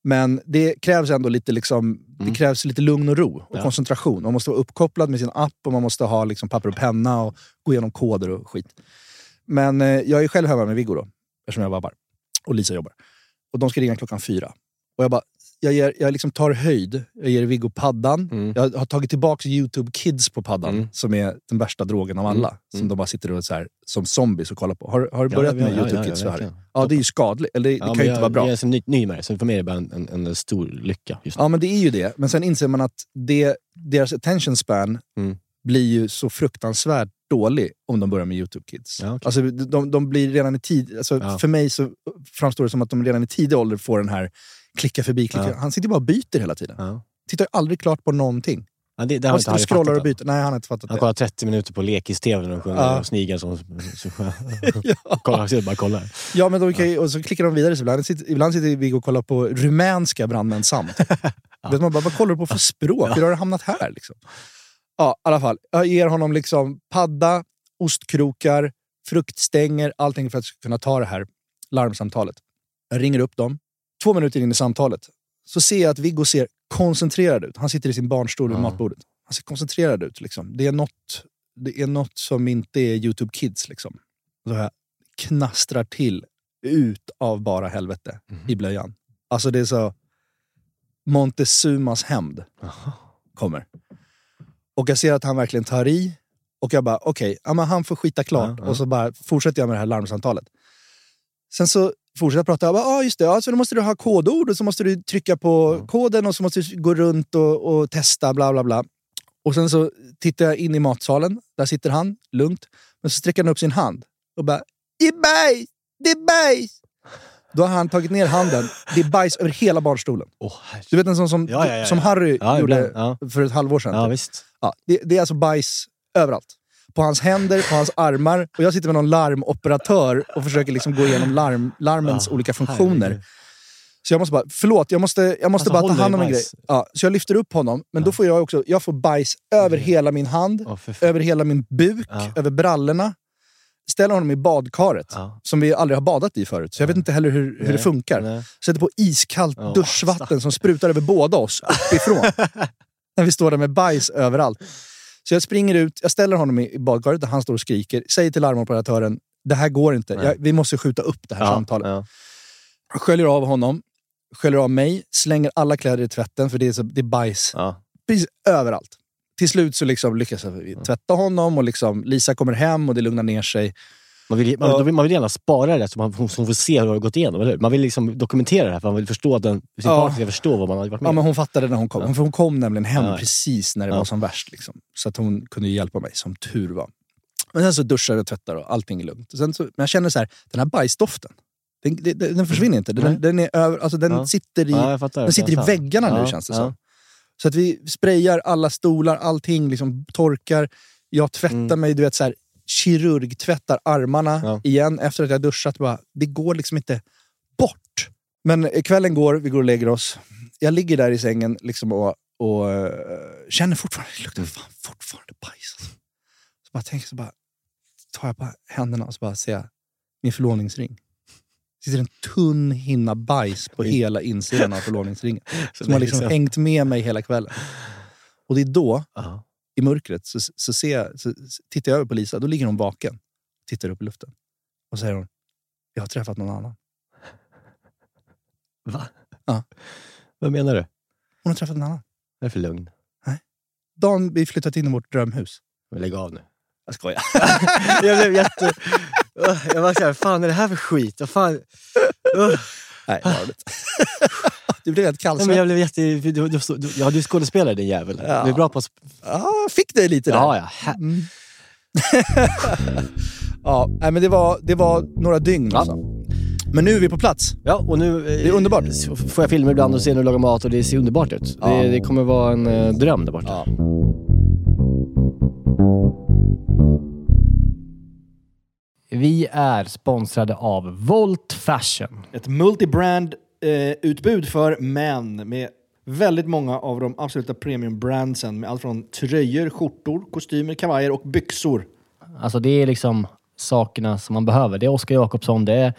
Men det krävs ändå lite, liksom, det Mm. krävs lite lugn och ro och Ja. koncentration. Man måste vara uppkopplad med sin app och man måste ha liksom papper och penna och gå igenom koder och skit. Men eh, jag är själv hemma med Viggo då, eftersom jag vabbar. Och Lisa jobbar. Och de ska ringa klockan fyra. Och jag bara, jag, ger, jag liksom tar höjd. Jag ger Viggo paddan. Mm. Jag har tagit tillbaka YouTube Kids på paddan, Mm. som är den värsta drogen av alla. Mm. Som Mm. de bara sitter och så här, som zombies och kollar på. Har, har du Ja, börjat ja, med ja, YouTube ja, Kids? ja, verkligen. ja, det är ju skadligt. Eller det, Ja, kan ju inte jag, vara bra. Jag är som ny, ny med det, så för mig är det bara en, en, en stor lycka. Ja, men det är ju det. Men sen inser man att det, deras attention span Mm. blir ju så fruktansvärt dålig om de börjar med YouTube Kids. Ja, okej. Alltså, de, de blir redan i tid... Alltså, Ja. För mig så framstår det som att de redan i tidig ålder får den här klicka förbi, klicka. Ja. Han sitter bara och byter hela tiden. Ja. Tittar ju aldrig klart på någonting. Ja, det, det har Han inte Harry scrollar och byter. Nej, han har inte fattat Han det. kollar 30 minuter på Lekis-TV när de sjunger Ja. och snigeln som... Så, Ja. kollar, sitter bara kollar. Ja, men de kan ju, och så klickar de vidare. Så ibland, sitter, ibland sitter vi och kollar på rumänska brandmän samt. Vet man bara, vad kollar du på för språk? Hur har du hamnat här? Liksom? Ja, i alla fall. Jag ger honom liksom padda, ostkrokar, fruktstänger, allting för att kunna ta det här larmsamtalet. Jag ringer upp dem. Två minuter in i samtalet så ser jag att Viggo ser koncentrerad ut. Han sitter i sin barnstol vid Ja. matbordet. Han ser koncentrerad ut. Liksom. Det, är något, det är något som inte är YouTube Kids. Liksom. Så jag knastrar till ut av bara helvete i blöjan. Alltså det är så... Montezumas hämnd kommer. Och jag ser att han verkligen tar i. Och jag bara, okej, ja, men han får skita klart. Ja, ja. Och så bara fortsätter jag med det här larmsamtalet. Sen så fortsätter jag prata. Bara, ah, just det, ja, så då måste du ha kodord och så måste du trycka på koden och så måste du gå runt och, och testa, bla bla bla. Och sen så tittar jag in i matsalen. Där sitter han, lugnt. Men så sträcker han upp sin hand och bara, det är bajs! Det är bajs! Då har han tagit ner handen. Det är bajs över hela barnstolen. Herre. Du vet en sån som, Ja, ja, ja, som ja. Harry Ja, gjorde för ett halvår sedan. Ja, typ. visst. Ja, det, det är alltså bajs överallt. På hans händer, på hans armar. Och jag sitter med någon larmoperatör och försöker liksom gå igenom larm, larmens Ja, olika funktioner. herregud. Så jag måste bara, förlåt, jag måste, jag måste Alltså, bara ta hand om en grej. Ja, så jag lyfter upp honom, men då får jag också jag får bajs över hela min hand, fan. över hela min buk, Ja. över brallorna. Ställer honom i badkaret, Ja. som vi aldrig har badat i förut. Så jag vet inte heller hur, hur det funkar. nej. Sätter på iskallt Ja, duschvatten som sprutar över båda oss uppifrån. när vi står där med bajs överallt. Så jag springer ut, jag ställer honom i badkaret där han står och skriker. Säger till larmoperatören, det här går inte. Jag, vi måste skjuta upp det här Ja, samtalet. ja. Sköljer av honom, sköljer av mig, slänger alla kläder i tvätten för det är, så, det är bajs Ja. precis överallt. Till slut så liksom lyckas jag tvätta honom och liksom Lisa kommer hem och det lugnar ner sig. Man vill, man, Ja. vill, man vill gärna spara det så man, så man får se hur det har gått igenom, eller hur? Man vill liksom dokumentera det här för man vill förstå den, sin Ja. partner förstå vad man har varit med Ja, men hon fattade när hon kom. För hon kom nämligen hem Ja. precis när det Ja. var som värst. Liksom. Så att hon kunde hjälpa mig, som tur var. Men sen så duschar och tvättar och allting är lugnt. Och sen så, men jag känner så här, den här bajsdoften, den, den, den försvinner inte. Den, den, är över, alltså den Ja. sitter i, Ja, den sitter i väggarna nu Ja, känns det ja. som. Så att vi sprayar alla stolar, allting liksom torkar. Jag tvättar Mm. mig, du vet så här, kirurgtvättar armarna Ja. igen efter att jag duschat. Bara, det går liksom inte bort. Men kvällen går, vi går och lägger oss. Jag ligger där i sängen liksom och, och eh, känner fortfarande, det luktar fan fortfarande bajs. Alltså. Så bara tänker så bara, tar jag på händerna och så bara ser jag min förlovningsring. Det sitter en tunn hinna bajs på hela insidan av förlovningsringen. Som har liksom hängt med mig hela kvällen. Och det är då, Ja. I mörkret, så, så, ser jag, så tittar jag över på Lisa. Då ligger hon vaken. Tittar upp i luften. Och säger hon, jag har träffat någon annan. Va? Ja. Vad menar du? Hon har träffat en annan. Vad är det för lugn? Dagen vi flyttat in i vårt drömhus. Men lägg av nu. Jag skojar. jag blev jätte... Jag var såhär, fan är det här för skit? Vad fan? Nej, det. Du blev helt kallsvettig. jag blev jätte... Du, du, du, ja, du är skådespelare din jävel. Ja. Du är bra på Ja, fick dig lite där. Ja, ja. Mm. Ja, men det var, det var några dygn Ja. alltså. Men nu är vi på plats. Ja, och nu... Det är underbart. Får jag filma ibland och se när du lagar mat och det ser underbart ut. Ja. Det, det kommer vara en eh, dröm där borta. Ja. Vi är sponsrade av Volt Fashion. Ett multibrand eh, utbud för män med väldigt många av de absoluta premiumbrandsen med allt från tröjor, skjortor, kostymer, kavajer och byxor. Alltså det är liksom sakerna som man behöver. Det är Oskar Jakobsson, det är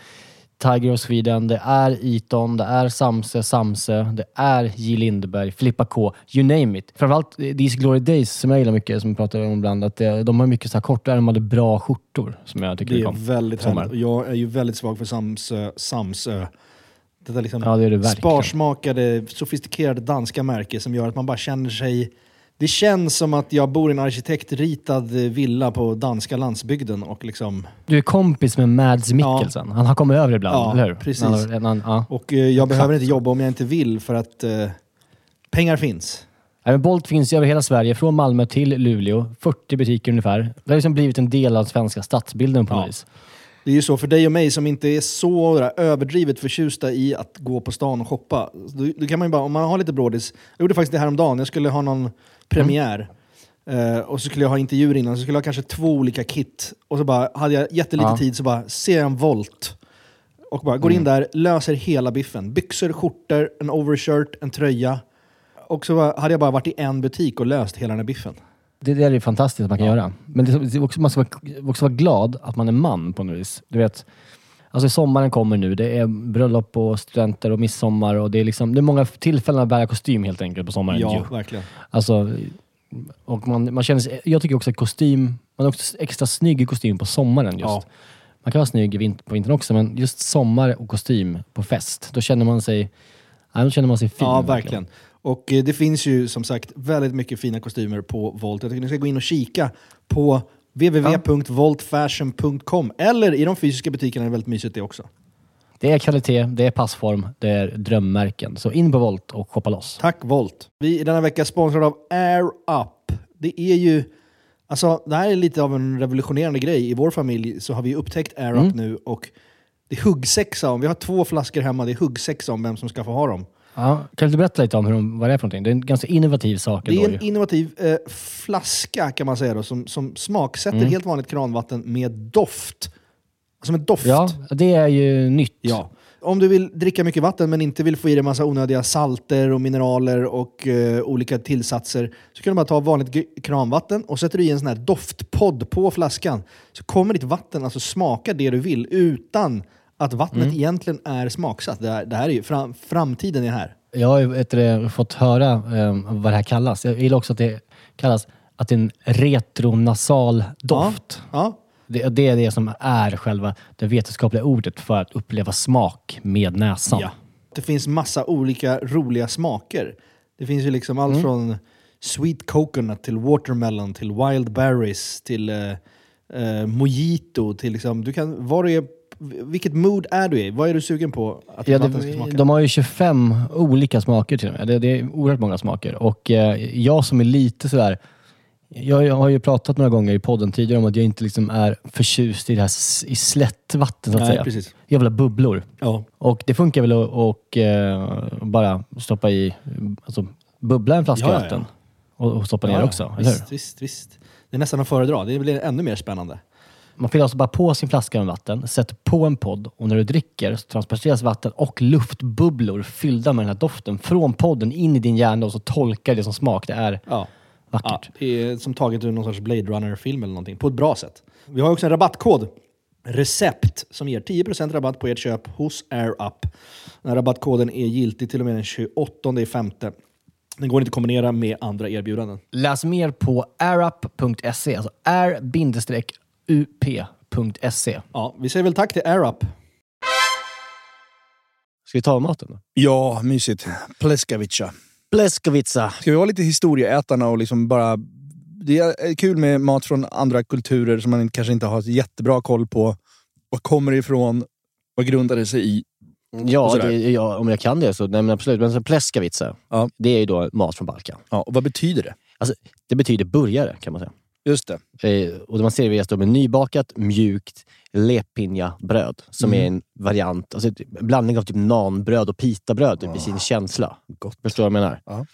Tiger of Sweden, det är Eton, det är Samse, Samse, det är J Lindeberg, Filippa K, you name it. Framförallt These Glory Days som jag gillar mycket, som vi pratar om ibland, att det, de har mycket så här kortärmade bra skjortor som jag tycker Det är om. väldigt härligt. Jag är ju väldigt svag för Samsö. Samsö. Detta liksom Ja, det är det sparsmakade, sofistikerade danska märke som gör att man bara känner sig... Det känns som att jag bor i en arkitektritad villa på danska landsbygden och liksom... Du är kompis med Mads Mikkelsen. Han har kommit över ibland, Ja, eller hur? precis. Han, han, ja. Och eh, jag behöver inte jobba om jag inte vill för att eh, pengar finns. Men Bolt finns ju över hela Sverige, från Malmö till Luleå. 40 butiker ungefär. Det har liksom blivit en del av svenska stadsbilden på Ja. något vis. Det är ju så för dig och mig som inte är så där, överdrivet förtjusta i att gå på stan och shoppa. Då, då kan man ju bara, om man har lite brådis. Jag gjorde faktiskt det här om dagen. Jag skulle ha någon premiär. Eh, och så skulle jag ha intervjuer innan, så skulle jag ha kanske två olika kit. Och så bara, hade jag jättelite Ja. tid så bara ser en Volt. Och bara går in där, löser hela biffen. Byxor, skjortor, en overshirt, en tröja. Och så bara, hade jag bara varit i en butik och löst hela den här biffen. Det där är fantastiskt att man kan göra. Men det är också, man ska vara, också vara glad att man är man på något vis. Du vet, alltså sommaren kommer nu. Det är bröllop och studenter och midsommar. Och det, är liksom, det är många tillfällen att bära kostym helt enkelt på sommaren. Ja, ju. verkligen. Alltså, och man, man känner sig, jag tycker också att kostym, man är också extra snygg i kostym på sommaren just. Ja. Man kan vara snygg på vintern också, men just sommar och kostym på fest, då känner man sig, ja, då känner man sig fin. Ja, verkligen. Och eh, det finns ju som sagt väldigt mycket fina kostymer på Volt. Jag tycker ni ska gå in och kika på www.voltfashion.com eller i de fysiska butikerna är det väldigt mysigt det också. Det är kvalitet, det är passform, det är drömmärken. Så in på Volt och shoppa loss. Tack Volt! Vi är denna vecka sponsrade av Air Up. Det är ju... Alltså, det här är lite av en revolutionerande grej. I vår familj så har vi upptäckt Air Up nu och det är huggsexa om. Vi har två flaskor hemma, det är huggsexa om vem som ska få ha dem. Ja, kan du berätta lite om hur de, vad det är för någonting? Det är en ganska innovativ sak Det är en ju. innovativ eh, flaska kan man säga då, som, som smaksätter Mm. helt vanligt kranvatten med doft. Som en doft. Ja, det är ju nytt. Ja. Om du vill dricka mycket vatten men inte vill få i dig massa onödiga salter och mineraler och eh, olika tillsatser så kan du bara ta vanligt kranvatten och sätter du i en sån här doftpodd på flaskan så kommer ditt vatten alltså smaka det du vill utan att vattnet Mm. egentligen är smaksatt. Det här, det här är ju fram, framtiden är här. Jag har ju du, fått höra eh, vad det här kallas. Jag gillar också att det kallas att det är en retronasal doft. Ja. Det, det är det som är själva det vetenskapliga ordet för att uppleva smak med näsan. Ja. Det finns massa olika roliga smaker. Det finns ju liksom allt från sweet coconut till watermelon till wild berries till eh, eh, mojito till liksom, du kan, vad du är, vilket mood är du i? Vad är du sugen på att Ja, vatten ska smaka? de har ju 25 olika smaker till och med. Det, det är oerhört många smaker. Och eh, jag som är lite sådär... Jag, jag har ju pratat några gånger i podden tidigare om att jag inte liksom är förtjust i det här i slättvatten så att Nej, säga. precis. Jag vill ha bubblor. Ja. Och det funkar väl att och, eh, bara stoppa i, alltså bubbla en flaska Ja, ja, ja. vatten och, och stoppa ner också, eller hur? Visst, visst, visst. Det är nästan att föredra. Det blir ännu mer spännande. Man fyller alltså bara på sin flaska med vatten, sätter på en podd och när du dricker så transporteras vatten och luftbubblor fyllda med den här doften från podden in i din hjärna och så tolkar det som smak. Det är Ja. Ja, vackert. det är som taget ur någon sorts Blade Runner-film eller någonting. På ett bra sätt. Vi har också en rabattkod. Recept som ger 10% rabatt på ert köp hos AirUp. Den här rabattkoden är giltig till och med den 28 femte. Den går inte att kombinera med andra erbjudanden. Läs mer på airup.se, alltså r-up.se. Ja, vi säger väl tack till AirUp. Ska vi ta maten då? Ja, mysigt. Pleskavica. Bleskovica. Ska vi vara lite historieätarna och liksom bara... Det är kul med mat från andra kulturer som man kanske inte har jättebra koll på. Vad kommer det ifrån? Vad grundar det sig i? Ja, det, ja, om jag kan det så nej, men absolut. Men så pleskavica, Ja. det är ju då mat från Balkan. Ja, och vad betyder det? Alltså, det betyder burgare kan man säga. Just det. Eh, och man serveras då med nybakat, mjukt lepinja-bröd som Mm. är en variant, alltså en blandning av typ nanbröd och pitabröd typ, i sin känsla. Gott. Förstår du vad jag menar? Ja.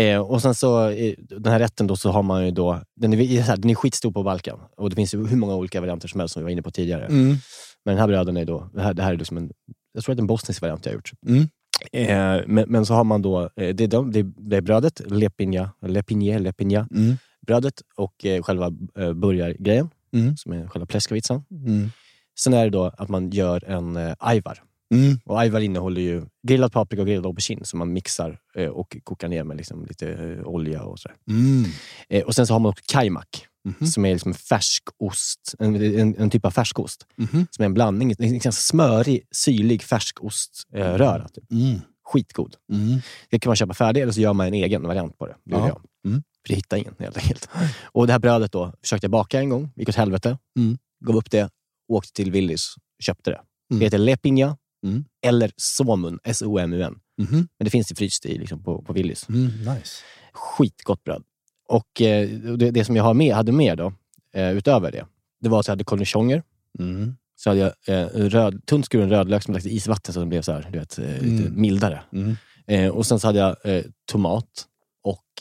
Eh, och sen så, eh, den här rätten då så har man ju då, den är, här, den är skitstor på Balkan. Och det finns hur många olika varianter som helst som vi var inne på tidigare. Mm. Men den här bröden är då, det här, det här är liksom en, jag tror att det är en bosnisk variant jag har gjort. Mm. Eh, men, men så har man då, eh, det, är de, det är brödet, lepinja, lepinje, lepinja, Mm. Brödet och eh, själva eh, burgargrejen, Mm. som är själva pläskavitsan. Mm. Sen är det då att man gör en eh, ajvar. Mm. Och ajvar innehåller ju grillad paprika och grillad aubergine som man mixar eh, och kokar ner med liksom lite eh, olja och sådär. Mm. Eh, och sen så har man också kajmak, Mhm. som är liksom en färskost, en, en, en typ av färskost. Mhm. Som är en blandning, en ganska smörig, syrlig färskoströra. Typ. Mm. Skitgod. Mm. Det kan man köpa färdig eller så gör man en egen variant på det. Det Ja. Jag. Mm. För jag hittade ingen helt enkelt. Och det här brödet då försökte jag baka en gång, gick åt helvete. Mm. Gav upp det, åkte till Willys köpte det. Mm. Det heter Lepinja Mm. eller Somun, S-O-M-U-N. Mhm. Men det finns i fryst i, liksom, på, på Willys. Mm. Nice. Skitgott bröd. Och eh, det, det som jag har med, hade med då, eh, utöver det, det var att jag hade cornichoner. Mm. Så hade jag eh, röd, tunt skuren rödlök som lagt i isvatten så den blev så här, du vet, eh, lite Mm. mildare. Eh, och sen så hade jag eh, tomat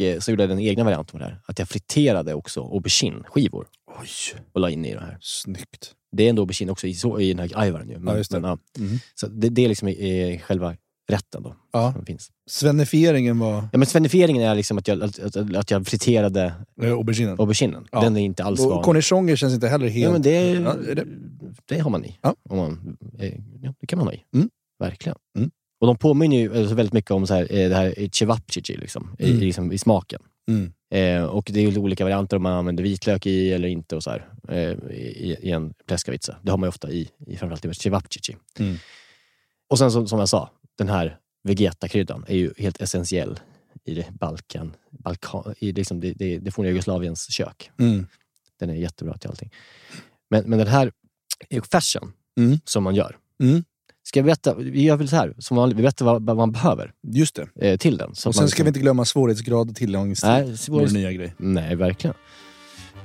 eh, så gjorde jag den egna varianten på det här. Att jag friterade också aubergine-skivor Oj, och la in i det här. snyggt. Det är ändå aubergine också i, så, i den här ajvaren ju. Men, Ja, just det. Men, ja. Mm. Så det, det är liksom i, i själva rätten då. Ja. Som finns. Svennifieringen var Ja, men svennifieringen är liksom att jag, att, att, att jag friterade eh, auberginen. auberginen. Ja. Den är inte alls Och vanlig. cornichoner känns inte heller helt... Ja, men det, Ja, är det- det har man i. Ja. Om man, eh, ja, det kan man ha i. Mm. Verkligen. Mm. Och de påminner ju alltså väldigt mycket om så här, eh, det här cevapcici liksom, Mm. i, liksom, i smaken. Mm. Eh, och det är olika varianter om man använder vitlök i eller inte och så här, eh, i, i en pläskavitsa. Det har man ju ofta i, i framförallt i cevapcici. Mm. Och sen som, som jag sa, den här vegeta-kryddan är ju helt essentiell i det Balkan, Balkan i liksom det, det, det forna Jugoslaviens kök. Mm. Den är jättebra till allting. Men, men den här färsen Mm. som man gör. Mm. Ska jag berätta? Vi gör väl så här, som vanligt, vi berättar vad, vad man behöver Just det. eh, till den. Så Och sen man ska vi inte glömma svårighetsgrad och tillagningstid. Nej, Vår svår... nya grej. Nej, verkligen.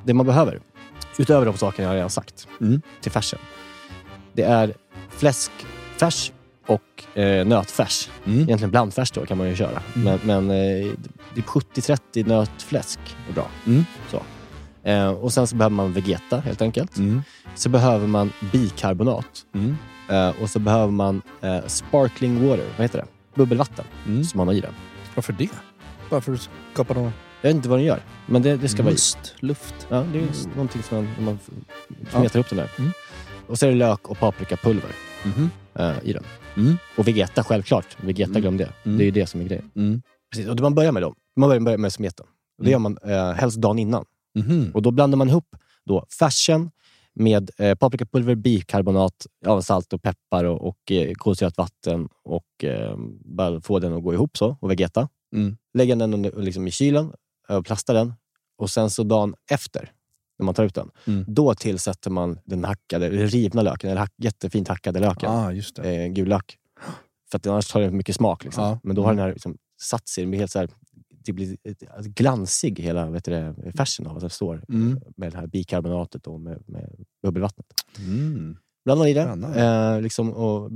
Det man behöver, utöver de sakerna jag redan sagt, Mm. till färsen. Det är fläskfärs och eh, nötfärs. Mm. Egentligen blandfärs då kan man ju köra. Men, men eh, det är 70-30 nötfläsk är bra. Mm. Så. Eh, och sen så behöver man vegeta helt enkelt. Mm. Så behöver man bikarbonat. Mm. Eh, och så behöver man eh, sparkling water, vad heter det? Bubbelvatten Mm. som man har i den. Varför det? Bara för att skapa någon Jag vet inte vad den gör, men det, det ska vara i. must, luft. Ja, det är Must. någonting som man, man f- Ja. upp den där. Mm. Och så är det lök och paprikapulver eh, i den. Mm. Och vegeta, självklart. Vegeta, Mm. glöm det. Mm. Det är ju det som är grejen. Mm. Precis. Och man börjar med då, man börjar med smeten. Och det Mm. gör man eh, helst dagen innan. Mhm. Och då blandar man ihop då färsen med eh, paprikapulver, bikarbonat, ja, salt och peppar och, och eh, kolsyrat vatten och eh, bara få den att gå ihop så och vegeta. Mm. Lägga den under, liksom i kylen och plasta den och sen så dagen efter, när man tar ut den, Mm. då tillsätter man den hackade, rivna löken, eller hack, jättefint hackade löken, Ah, just det. eh, gul lök. För att annars tar den mycket smak. Liksom. Ja. Men då har den här liksom, satt sig, den blir helt så här, det blir ett- ett glansig hela vet du, det, färsen av att det står Mm. med det här bikarbonatet och med, med bubbelvattnet. Mm. Blanda i det. Eh, liksom, och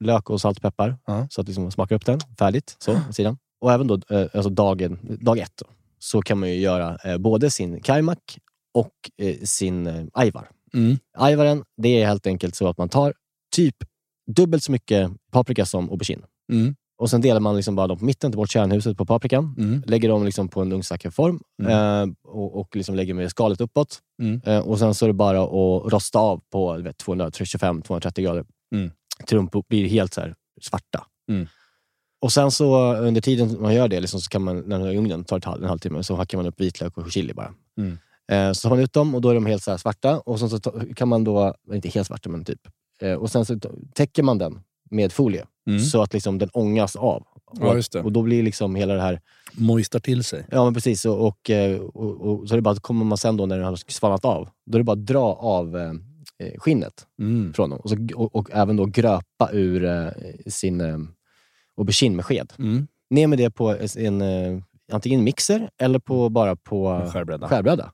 lök och peppar. Ja. Så att liksom, man smakar upp den. Färdigt. Så, på sidan. Och även då, eh, alltså dagen, dag ett då, så kan man ju göra eh, både sin kajmak och eh, sin eh, ajvar. Mm. Ajvaren, det är helt enkelt så att man tar typ dubbelt så mycket paprika som aubergine. Mm. Och sen delar man liksom bara dem på mitten, tar bort kärnhuset på paprikan. Mm. Lägger dem liksom på en ugnsackerform Mm. eh, och, och liksom lägger med skalet uppåt. Mm. Eh, och sen så är det bara att rosta av på du vet, 225-230 grader. Mm. De blir helt så svarta. Mm. Och sen så under tiden man gör det liksom, så kan man, när är i ugnen, tar ett halv, en halvtimme, så hackar man upp vitlök och chili bara. Mm. Eh, så tar man ut dem och då är de helt så svarta. Och sen så kan man då, inte helt svarta men typ. Eh, och sen så täcker man den med folie. Mm. Så att liksom den ångas av. Ja, Och, just det. och då blir liksom hela det här Moistar till sig. Ja, men precis. Och, och, eh, och, och, så är det bara kommer man sen då när den har svalnat av, då är det bara att dra av eh, eh, skinnet Mm. från dem. Och, så, och, även då gröpa ur eh, sin eh, aubergine med sked. Mm. Ner med det på en, eh, antingen mixer eller på, bara på Skärbräda. skärbräda.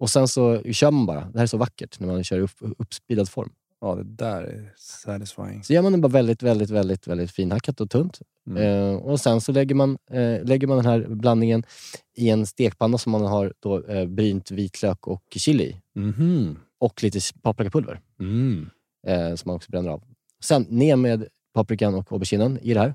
Och sen så kör man bara. Det här är så vackert när man kör i upp, uppspeedad form. Ja, det där är satisfying. Så gör man det bara väldigt, väldigt, väldigt, väldigt finhackat och tunt. Mm. Eh, och sen så lägger man, eh, lägger man den här blandningen i en stekpanna som man har då, eh, brynt vitlök och chili i. Mhm. Och lite paprikapulver Mm. eh, som man också bränner av. Sen ner med paprikan och auberginen i det här.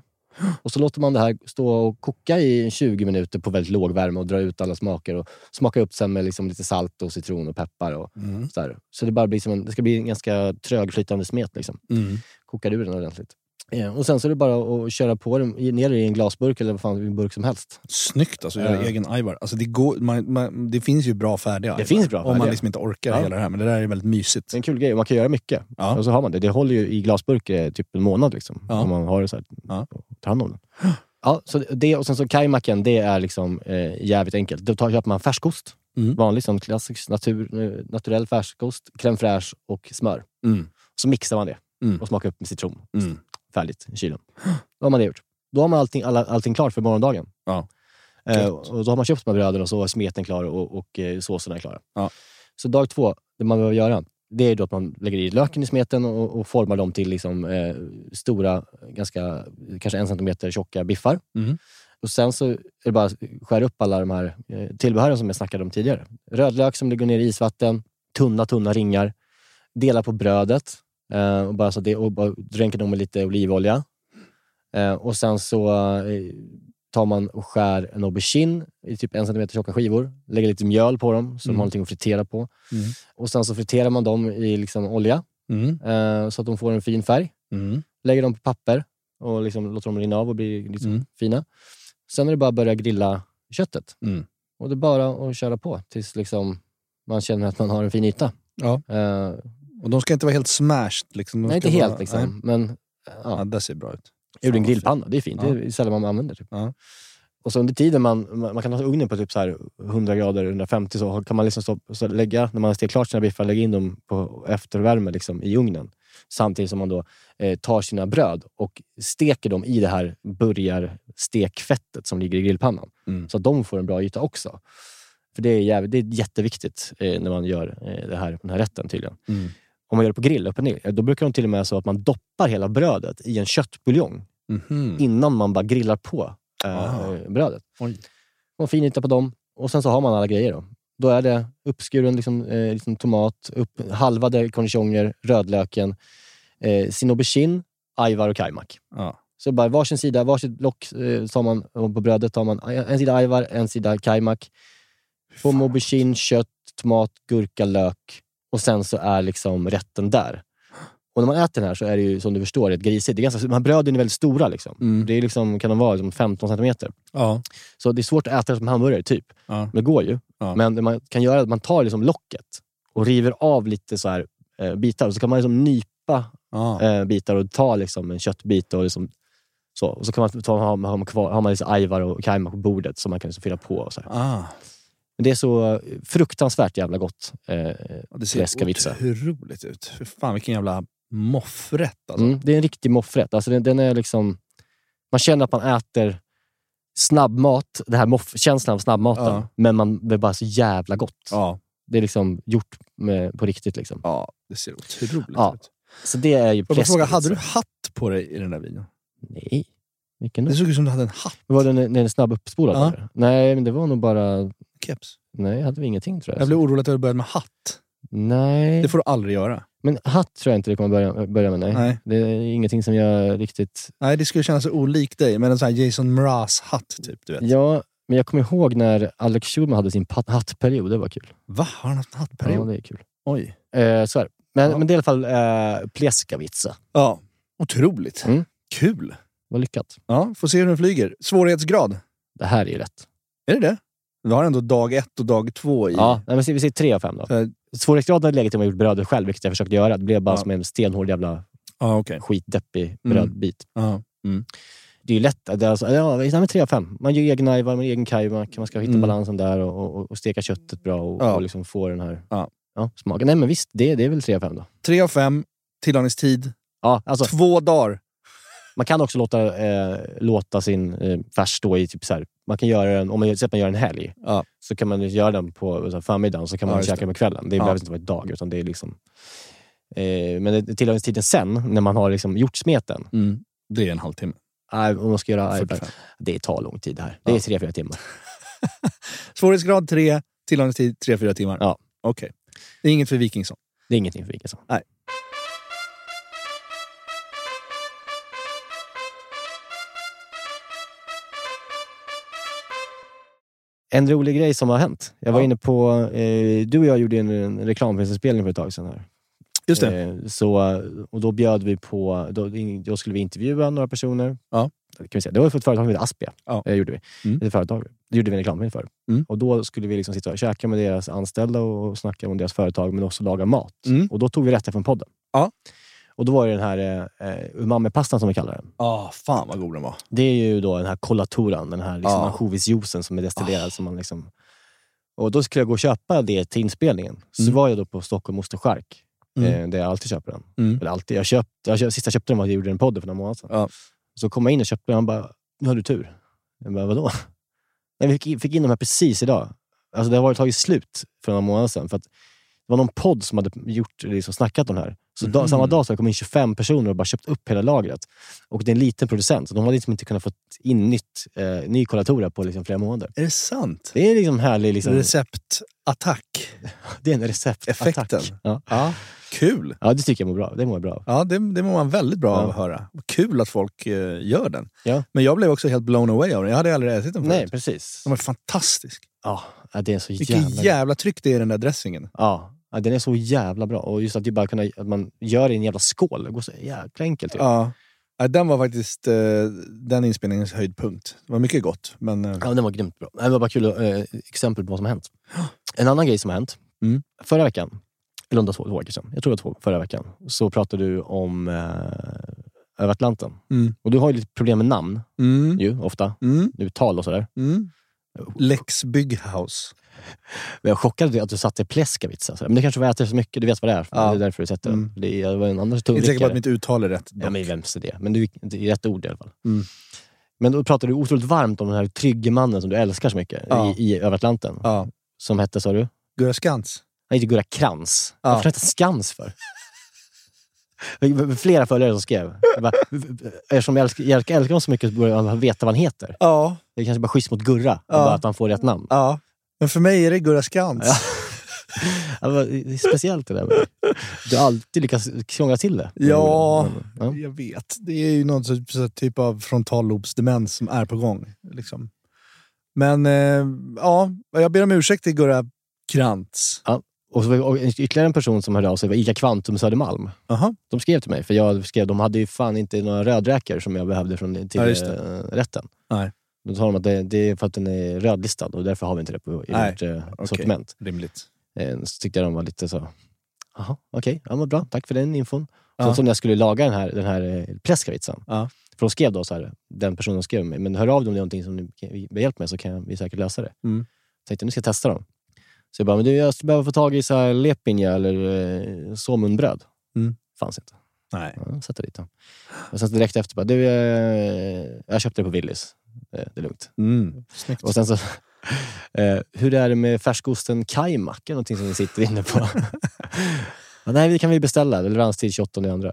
Och så låter man det här stå och koka i 20 minuter på väldigt låg värme och dra ut alla smaker. Och smaka upp sen med liksom lite salt och citron och peppar. Och Mm. så, där. så det, bara blir som en, det ska bli en ganska trögflytande smet. Liksom. Mm. Kokar ur den ordentligt. Eh, och sen så är det bara att köra på den i- ner i en glasburk eller vad fan, en burk som helst. Snyggt alltså, göra Ja. egen ajvar. Alltså, det, går, man, man, det finns ju bra färdiga Det ajvar. finns bra Om man färdiga. liksom inte orkar Ja. hela det här. Men det där är väldigt mysigt. Det är en kul grej man kan göra mycket. Ja. Och så har man det. Det håller ju i glasburk eh, typ en månad liksom. Om man har det så här, Ja. tar hand om den. Ja, så det, och sen så kajmacken, det är liksom eh, jävligt enkelt. Då tar, köper man färskost. Mm. Vanlig sån klassisk natur, eh, naturell färskost, crème fraîche och smör. Mm. Så mixar man det Mm. och smakar upp med citron. Mm. Färdigt i kylen. Då har man det gjort. Då har man allting, alla, allting klart för morgondagen. Ja. Eh, och då har man köpt de här bröden och så är smeten klar och, och eh, såserna är klara. Ja. Så dag två, det man behöver göra, det är då att man lägger i löken i smeten och, och formar dem till liksom, eh, stora, ganska, kanske en centimeter tjocka biffar. Mm. Och sen så är det bara att skära upp alla de här eh, tillbehören som jag snackade om tidigare. Rödlök som ligger ner i isvatten, tunna, tunna ringar. Dela på brödet eh, och, bara så det, och bara dränka dem med lite olivolja. Eh, och sen så eh, tar man och skär en aubergine i typ en centimeter tjocka skivor. Lägger lite mjöl på dem så de Mm. har någonting att fritera på. Mm. Och sen så friterar man dem i liksom olja Mm. eh, så att de får en fin färg. Mm. Lägger dem på papper och liksom låter dem rinna av och bli liksom Mm. fina. Sen är det bara att börja grilla köttet. Mm. Och det är bara att köra på tills liksom man känner att man har en fin yta. Ja. Eh, Och de ska inte vara helt smashed. Liksom. De nej, inte helt vara- liksom. Nej. Men Ja, ja, det ser bra ut. ur Fan en grillpanna, det är fint. Ja. Det är sällan man använder. Typ. Ja. Och så under tiden man, man man kan ha ugnen på typ så här 100 grader, 150 så kan man liksom stå, så lägga, när man har stekt klart sina biffar, lägga in dem på eftervärme liksom, i ugnen. Samtidigt som man då eh, tar sina bröd och steker dem i det här burgarstekfettet som ligger i grillpannan. Mm. Så att de får en bra yta också. För det är, jävligt, det är jätteviktigt eh, när man gör eh, det här, den här rätten tydligen. Mm. Om man gör det på grill, upp och ner, då brukar de till och med så att man doppar hela brödet i en köttbuljong Mhm. innan man bara grillar på eh, Ah. brödet. Oj. Och fin yta på dem. Och sen så har man alla grejer. Då, då är det uppskuren liksom, eh, liksom tomat, upp, halvade cornichoner, rödlöken, eh, sin aubergine, ajvar och kajmak. Ja. Så bara varsin sida, varsitt lock eh, tar man, på brödet tar man en sida ajvar, en sida kajmak. På aubergine, kött, tomat, gurka, lök. Och sen så är liksom rätten där. Och när man äter den här så är det ju som du förstår ett grisigt. Det är ganska, de här bröden är väldigt stora. Liksom. Mm. Det är liksom, kan de vara liksom 15 centimeter. Ja. Så det är svårt att äta det som hamburgare, typ. Ja. Men det går ju. Ja. Men det man kan göra är att man tar liksom locket och river av lite så här, eh, bitar. Och så kan man liksom nypa eh, bitar och ta liksom en köttbit och liksom, så. Och så kan man ta, har, man kvar, har man liksom ajvar och kajmak på bordet som man kan liksom fylla på. Och så här. Men det är så fruktansvärt jävla gott. Eh, Ja, det ser Läskavitsa. otroligt ut. För fan vilken jävla moffrätt alltså. mm, det är en riktig moffrätt. Alltså den, den är liksom, man känner att man äter snabbmat, det här moff, känslan av snabbmaten, Ja. men man, är bara så jävla gott. Ja. Det är liksom gjort med, på riktigt. Liksom. ja, det ser otroligt Ja. ut. Så det är ju jag fråga, hade du hatt på dig i den där videon? Nej. Vilken? Det såg ut som du hade en hatt. Var när den snabb uppspolad? Ja. Nej, men det var nog bara... Keps. Nej, hade vi ingenting tror jag. Jag blev orolig att du börjat med hatt. Nej, Det får du aldrig göra. men hatt tror jag inte det kommer börja, börja med. Nej. Nej. Det är ingenting som jag riktigt... Nej, det skulle kännas så olikt dig. Men en sån här Jason Mraz-hatt, typ. Du vet. Ja, men jag kommer ihåg när Alex Schulman hade sin hattperiod. Det var kul. Va? Har han haft en Ja, hattperiod? det är kul. Oj. Eh, så är det. Men, Ja. men det är i alla fall eh, Pleskavitsa. Ja. Otroligt. Mm. Kul. Vad lyckat. Ja, får se hur den flyger. Svårighetsgrad? Det här är ju rätt. Är det det? Vi har ändå dag ett och dag två i... Ja, nej, men vi säger tre av fem då. Så- Svårighetsgraden hade legat i om jag gjort brödet själv, vilket jag försökte göra. Det blev bara Ja. som en stenhård jävla Ja, okej. skitdeppig Mm. brödbit. Ja. Det är ju lätt. Det är alltså, ja, vi tar tre av fem. Man gör egna ajvar, man gör egen kajmak. Man ska hitta Mm. balansen där och, och, och steka köttet bra och, Ja. och liksom få den här Ja. smaken. Nej men visst, det, det är väl tre av fem då. Tre av fem. Tillagningstid. Ja, alltså, Två dagar. man kan också låta, eh, låta sin eh, färs stå i typ så här man kan göra den, om man man gör en helg, Ja. så kan man göra den på så här, förmiddagen, så kan man Ja, käka det. på kvällen. Det Ja. behöver inte vara ett dag, utan det är liksom... Eh, men tillagningstiden sen, när man har liksom gjort smeten, Mm. Det är en halvtimme. äh, om man ska göra, 45. det tar lång tid det här. Det är tre, fyra timmar. Svårighetsgrad 3, tillagningstid 3-4 timmar. Ja. Okej. Det är inget för Wikingsson. Det är ingenting för Wikingsson. Nej. En rolig grej som har hänt. Jag var Ja. inne på... Eh, du och jag gjorde en, en reklamfilmsinspelning för ett tag sedan. Här. Just det. Eh, så, och då bjöd vi på... Då, då skulle vi intervjua några personer. Ja. Kan vi säga. Det var för ett företag som heter Aspia. Ja. Eh, gjorde vi. Mm. Ett företag. Det gjorde vi en reklamfilm för. Mm. Och då skulle vi liksom sitta och käka med deras anställda och snacka om deras företag, men också laga mat. Mm. Och då tog vi rätter från podden. Ja. Och då var det den här eh, eh, umami-pastan som vi kallar den. Ah, fan vad god den var. Det är ju då den här collaturan, den här liksom Ja. ansjovisjuicen som är destillerad. Ah. Som man liksom... Och då skulle jag gå och köpa det till inspelningen. Så Mm. var jag då på Stockholm Ost och Chark, Mm. eh, där jag alltid köper den. Mm. Eller alltid, jag köpt, jag köpt, sista jag köpte den var att jag gjorde en podd för några månader sedan. Ja. Så kom jag in och köpte den och han bara, nu har du tur. Jag bara, vadå? Nej, vi fick in, fick in de här precis idag. Alltså det har varit tagit slut för några månader sedan. För att det var någon podd som hade gjort, liksom snackat om det här. Så Mhm. samma dag så hade det kommit in 25 personer och bara köpt upp hela lagret. Och det är en liten producent, så de hade liksom inte kunnat få in nytt, eh, ny kollatora på liksom flera månader. Är det sant? Det är liksom härlig... Liksom, Receptattack. det är en receptattack. Effekten. Ja. Ja. Kul. ja, det tycker jag mår bra. Det mår bra. Ja, det, det mår man väldigt bra Ja. av att höra. Kul att folk eh, gör den. Ja. Men jag blev också helt blown away av den. Jag hade aldrig ätit den förut. Nej, precis. Den var fantastisk. Ja, ja, det är så Vilket jävla... jävla, tryck det är i den där dressingen. Ja, ja, den är så jävla bra. Och just att, det bara kunna, att man gör det i en jävla skål. Det går så jäkla enkelt. Ja. Ja, den var faktiskt eh, den inspelningens höjdpunkt. Det var mycket gott. Men, eh, Ja, den var grymt bra. Det var bara kul eh, exempel på vad som har hänt. En annan grej som har hänt. Mm. Förra veckan, eller om det var två, två veckor sedan, jag tror det var två, förra veckan, så pratade du om eh, över Atlanten. Mm. Och du har ju lite problem med namn, mm, ju, ofta. mm, Uttal och sådär. mm. Lex Bygghouse. Men Jag chockade att du satte Pleskavica. Men det kanske var är så mycket, du vet vad det är. Ja. Det är därför du sätter Mm. det. Det var en annan Jag är inte säker på att mitt uttal är rätt. Ja, dock. men vems är det? Men du, det är rätt ord i alla fall. Mm. Men då pratade du otroligt varmt om den här trygge mannen som du älskar så mycket Ja. i, i Över Atlanten. Ja. Som hette, sa du? Gurra Skans. Han heter Gurra Krantz. Ja. Varför hette Skans för? Flera följare som skrev. Jag bara, Eftersom jag älskar, jag älskar honom så mycket så borde han veta vad han heter. Ja. Det är kanske bara schysst mot Gurra, Ja. bara att han får rätt namn. ja. Men för mig är det Gurra Skans. Ja. Ja, Det är speciellt det där. Du har alltid lyckats krångla till det. Ja. Ja. Jag vet. Det är ju någon så typ av frontallobsdemens som är på gång. Liksom. Men eh, ja, jag ber om ursäkt till Gurra Krantz. Och, så, och ytterligare en person som hörde av sig var Ica Kvantum Södermalm. Aha. De skrev till mig, för jag skrev de hade ju fan inte några rödräkor som jag behövde från, till Ja, eh, rätten. Nej. Då sa de att det, det är för att den är rödlistad och därför har vi inte det på, i Nej, vårt eh, okej. sortiment. Rimligt. Eh, så tyckte jag de var lite så, jaha, okej, ja, men bra, tack för den infon. Ja. Så, så när jag skulle laga den här, den här eh, pläskavitsan, Ja. för de skrev då så här, den personen skrev mig, men hör av dig om det är någonting som ni be hjälp med så kan vi säkert lösa det. Mm. tänkte nu ska jag testa dem. Så jag bara, men du, jag behöva få tag i så här lepinja eller eh, somunbröd. Mm. Fanns inte. Nej. Ja, sätta dit dem. Och sen så direkt efter bara, du, eh, jag köpte det på Willys. Eh, det är lugnt. Mm. Snyggt. Och sen så, eh, hur är det med färskosten det någonting som ni sitter inne på? nej, det kan vi beställa. Leveranstid 28 andra.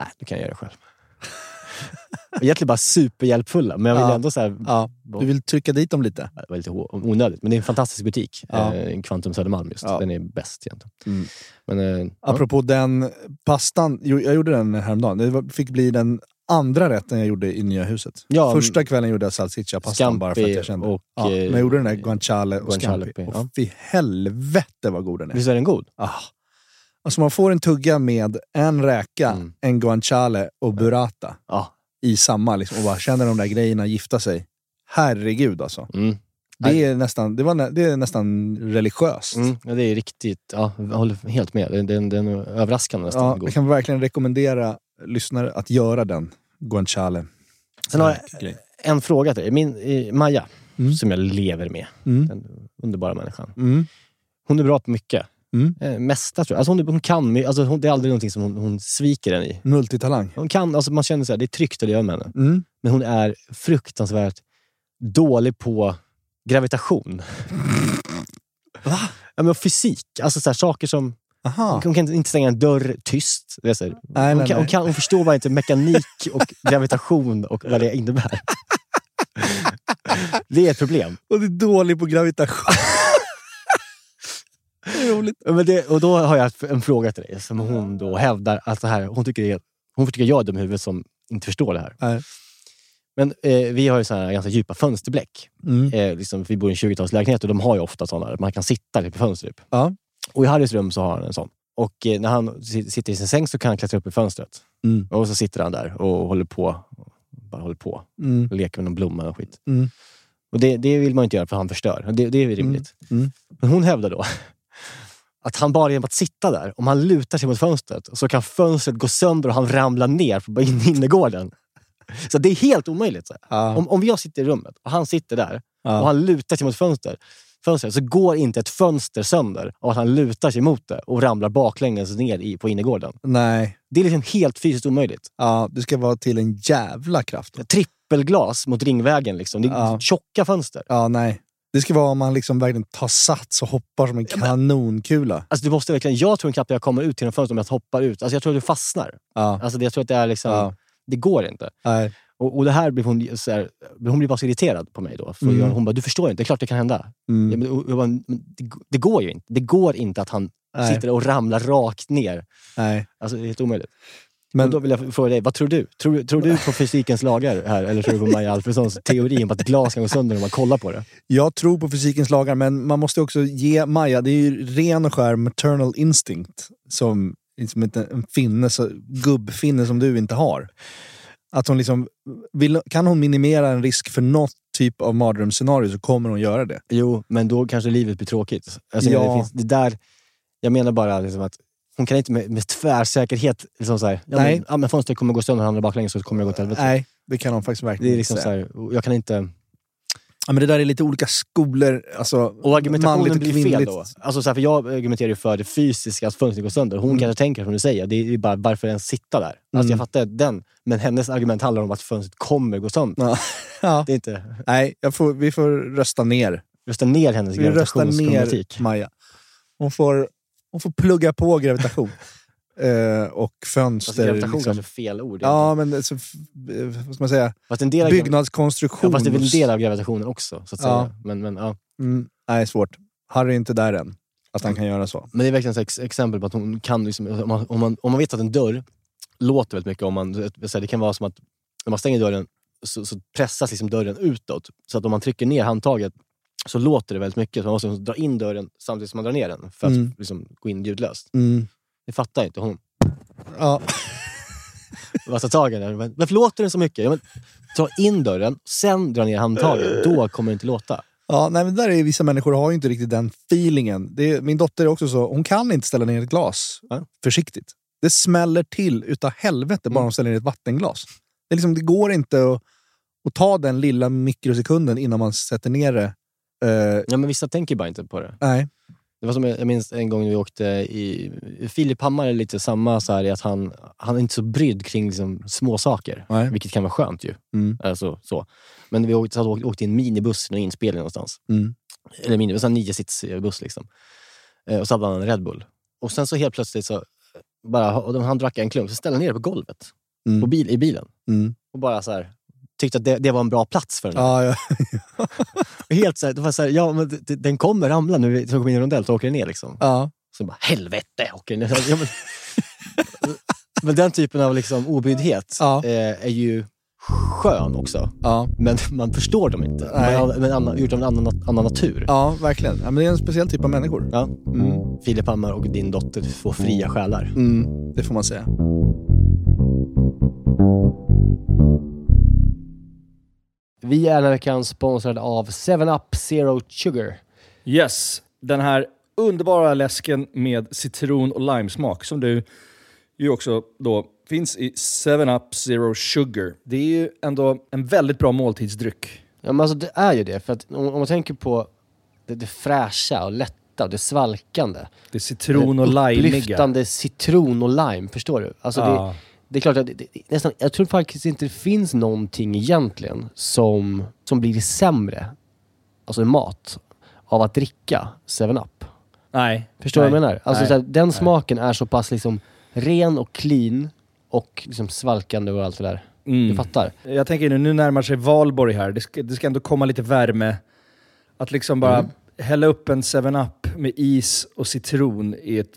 Nej, du kan jag göra det själv. Egentligen bara superhjälpfulla, men jag vill Ja. ändå så här, Ja, du vill trycka dit dem lite? det var lite onödigt, men det är en fantastisk butik. Ja. Eh, Kvantum Södermalm just. Ja. Den är bäst egentligen. Mm. Men, eh, ja. Apropå den pastan, jo, jag gjorde den häromdagen. Det fick bli den andra rätten jag gjorde i nya huset. Ja, Första kvällen gjorde jag salsiccia-pastan bara för att jag kände. och, ja, eh, men jag gjorde den där guanciale och scampi. ja. Och fy helvete vad god den är. Visst är den god? Ah. Alltså man får en tugga med en räka, Mm. en guanciale och burrata Ja. i samma liksom, och bara känner de där grejerna gifta sig. Herregud alltså. Mm. Det är nästan, det var, nä- det är nästan religiöst. Mm. ja. Det är riktigt, ja, jag håller helt med. Den, den, den är överraskande nästan Ja, jag kan verkligen rekommendera lyssnare att göra den guanciale. Sen har jag en fråga till dig. Min, Maja, Mm. som jag lever med, Mm. den underbara människan. Mm. Hon är bra på mycket. Mm. Eh, mesta tror jag. Alltså hon, hon kan, alltså hon, det är aldrig någonting som hon, hon sviker en i. Multitalang. Hon kan, alltså man känner så här, det är tryggt att leva med henne. Mm. Men hon är fruktansvärt dålig på gravitation. Va? Ja, men fysik. Alltså så här, saker som... Aha. Hon kan inte stänga en dörr tyst. Det är Nej, hon, nej, kan, hon, nej. kan, hon förstår bara inte mekanik och gravitation och vad det innebär. Det är ett problem. Och du är dålig på gravitation. Roligt. Men det, och då har jag en fråga till dig som hon då hävdar att det här, hon, tycker det hon tycker jag är dum i huvudet som inte förstår det här. Nej. Men eh, vi har ju såna här ganska djupa fönsterbläck. Mm. Eh, liksom, vi bor i en 20-talslägenhet och de har ju ofta sådana man kan sitta lite på fönstret. Ja. Och i Harrys rum så har han en sån. Och eh, när han si- sitter i sin säng så kan han klättra upp i fönstret. Mm. Och så sitter han där och håller på. Bara håller på. Mm. Leker med någon blomma och skit. Mm. Och det, det vill man inte göra för han förstör. Det, det är rimligt. Mm. Men hon hävdar då att han bara genom att sitta där, om han lutar sig mot fönstret, så kan fönstret gå sönder och han ramlar ner på in i innergården. Så det är helt omöjligt. Så. Ja. Om, om jag sitter i rummet och han sitter där Ja. och han lutar sig mot fönstret, fönstret så går inte ett fönster sönder av att han lutar sig mot det och ramlar baklänges ner i, på innergården. Nej. Det är liksom helt fysiskt omöjligt. Ja, det ska vara till en jävla kraft. Trippelglas mot Ringvägen. Liksom. Det är Ja. tjocka fönster. Ja, nej. Det ska vara om man liksom verkligen tar sats och hoppar som en kanonkula. Alltså, du måste verkligen, jag tror knappt jag kommer ut till en fönster om jag hoppar ut. Alltså, jag tror att du fastnar. Ja. Alltså, det- jag tror att det är liksom... Ja. Det går inte. Nej. Och, och det här blir hon, så här, hon blir bara så irriterad på mig då. För Mm. jag, hon bara, du förstår inte, det är klart det kan hända. Mm. Ja, men, jag bara, men det, det går ju inte. Det går inte att han Nej. sitter och ramlar rakt ner. Nej. Alltså, det är helt omöjligt. Men- då vill jag fråga dig, vad tror du? Tror, tror du på fysikens lagar här? Eller tror du på Maja Alfredsons teori om att glas kan gå sönder när man kollar på det? Jag tror på fysikens lagar, men man måste också ge Maja, det är ju ren och skär maternal instinct som liksom en finne, gubbfinne som du inte har. Att hon liksom, vill, kan hon minimera en risk för något typ av mardrömsscenario så kommer hon göra det. Jo, men då kanske livet blir tråkigt. Alltså, Ja. det, finns, det där, jag menar bara liksom att hon kan inte med, med tvärsäkerhet liksom så här, ja, Nej. men, ja, men fönstret kommer gå sönder och han hamnar baklänges så kommer det gå till helvete. Nej, det kan hon faktiskt verkligen Det är liksom inte så säga. här, jag kan inte... Ja, men det där är lite olika skolor. Alltså, Och argumentationen blir fel kvinnligt. då. Alltså så här, för jag argumenterar ju för det fysiska, att fönstret går sönder. Hon Mm. kanske tänker som du säger, det är bara varför ens sitta där? Alltså Mm. jag fattar den, men hennes argument handlar om att fönstret kommer gå sönder. Ja. ja. Det är inte... Nej, får, vi får rösta ner. Rösta ner hennes Vi röstar ner gravitationsproblematik. Maja. Hon får, hon får plugga på gravitation. eh, och Alltså, fönster. gravitation liksom. kanske är fel ord. Ja, men alltså, eh, vad ska man säga? fast en del av, Byggnadskonstruktion. ja, fast det är väl en del av gravitationen också. Så att Ja. säga. Men, men, ja. Mm, nej, svårt. Harry är inte där än. Att han kan göra så. men det är verkligen ett ex- exempel på att hon kan, liksom, om, man, om, man, om man vet att en dörr låter väldigt mycket, om man, det kan vara som att när man stänger dörren så, så pressas liksom dörren utåt. Så att om man trycker ner handtaget så låter det väldigt mycket. Så man måste dra in dörren samtidigt som man drar ner den för att Mm. liksom, gå in ljudlöst. Mm. Det fattar inte hon. Ja. Bara ta tag i den. Men, Varför låter den så mycket? Ja, men, dra in dörren, sen dra ner handtaget. Då kommer det inte låta. Ja, nej, men där är vissa människor har inte riktigt den feelingen. Är, min dotter är också så, hon kan inte ställa ner ett glas Ja. försiktigt. Det smäller till utav helvete bara Mm. hon ställer ner ett vattenglas. Det, är liksom, det går inte att, att ta den lilla mikrosekunden innan man sätter ner det. Eh, Ja, men vissa tänker bara inte på det. nej. Det var som jag minns en gång när vi åkte i... Filip Hammar är lite samma så här, i att han, han är inte så brydd kring liksom, små saker. Nej. Vilket kan vara skönt ju. Mm. Alltså, så. Men vi åkte, hade åkt, åkt i en minibuss i någon inspelning någonstans. Mm. Eller minibuss, en niositsbuss liksom. Eh, och så hade han en Red Bull. Och sen så helt plötsligt så bara, och han drack en klunk, så ställde han ner det på golvet. Mm. På bil, I bilen. Mm. Och bara så här, tyckte att det, det var en bra plats för den. Ja, ja. Helt så här, det var så här, ja men den kommer ramla nu, så kommer in i en rondell så åker den ner liksom. ja. Så bara, helvete åker den ner. Ja, men, men den typen av liksom obryddhet Ja. eh, är ju skön också. ja. Men man förstår dem inte. Nej. Man, men annan, gjort av en annan, annan natur. Ja, verkligen. Ja, men det är en speciell typ av människor. Ja. Mm. Filip Hammar och din dotter, två fria själar. Mm, det får man säga. Vi är den här veckan sponsrade av 7up Zero Sugar. Yes, den här underbara läsken med citron och limesmak som du ju också då finns i 7up Zero Sugar. Det är ju ändå en väldigt bra måltidsdryck. Ja, men alltså det är ju det. För att om, om man tänker på det, det fräscha och lätta och det svalkande. Det är citron och det limeiga. Upplyftande citron och lime, förstår du? Alltså Ja. Det är klart att det, det, nästan, jag tror faktiskt inte det finns någonting egentligen som, som blir sämre, alltså mat, av att dricka 7-Up. Nej. Förstår du Nej. vad jag menar? Alltså Nej. så här, den smaken är så pass liksom ren och clean och liksom svalkande och allt det där. Mm. Du fattar? Jag tänker nu, nu närmar sig valborg här. Det ska, det ska ändå komma lite värme. Att liksom bara Mm. hälla upp en 7-Up med is och citron i ett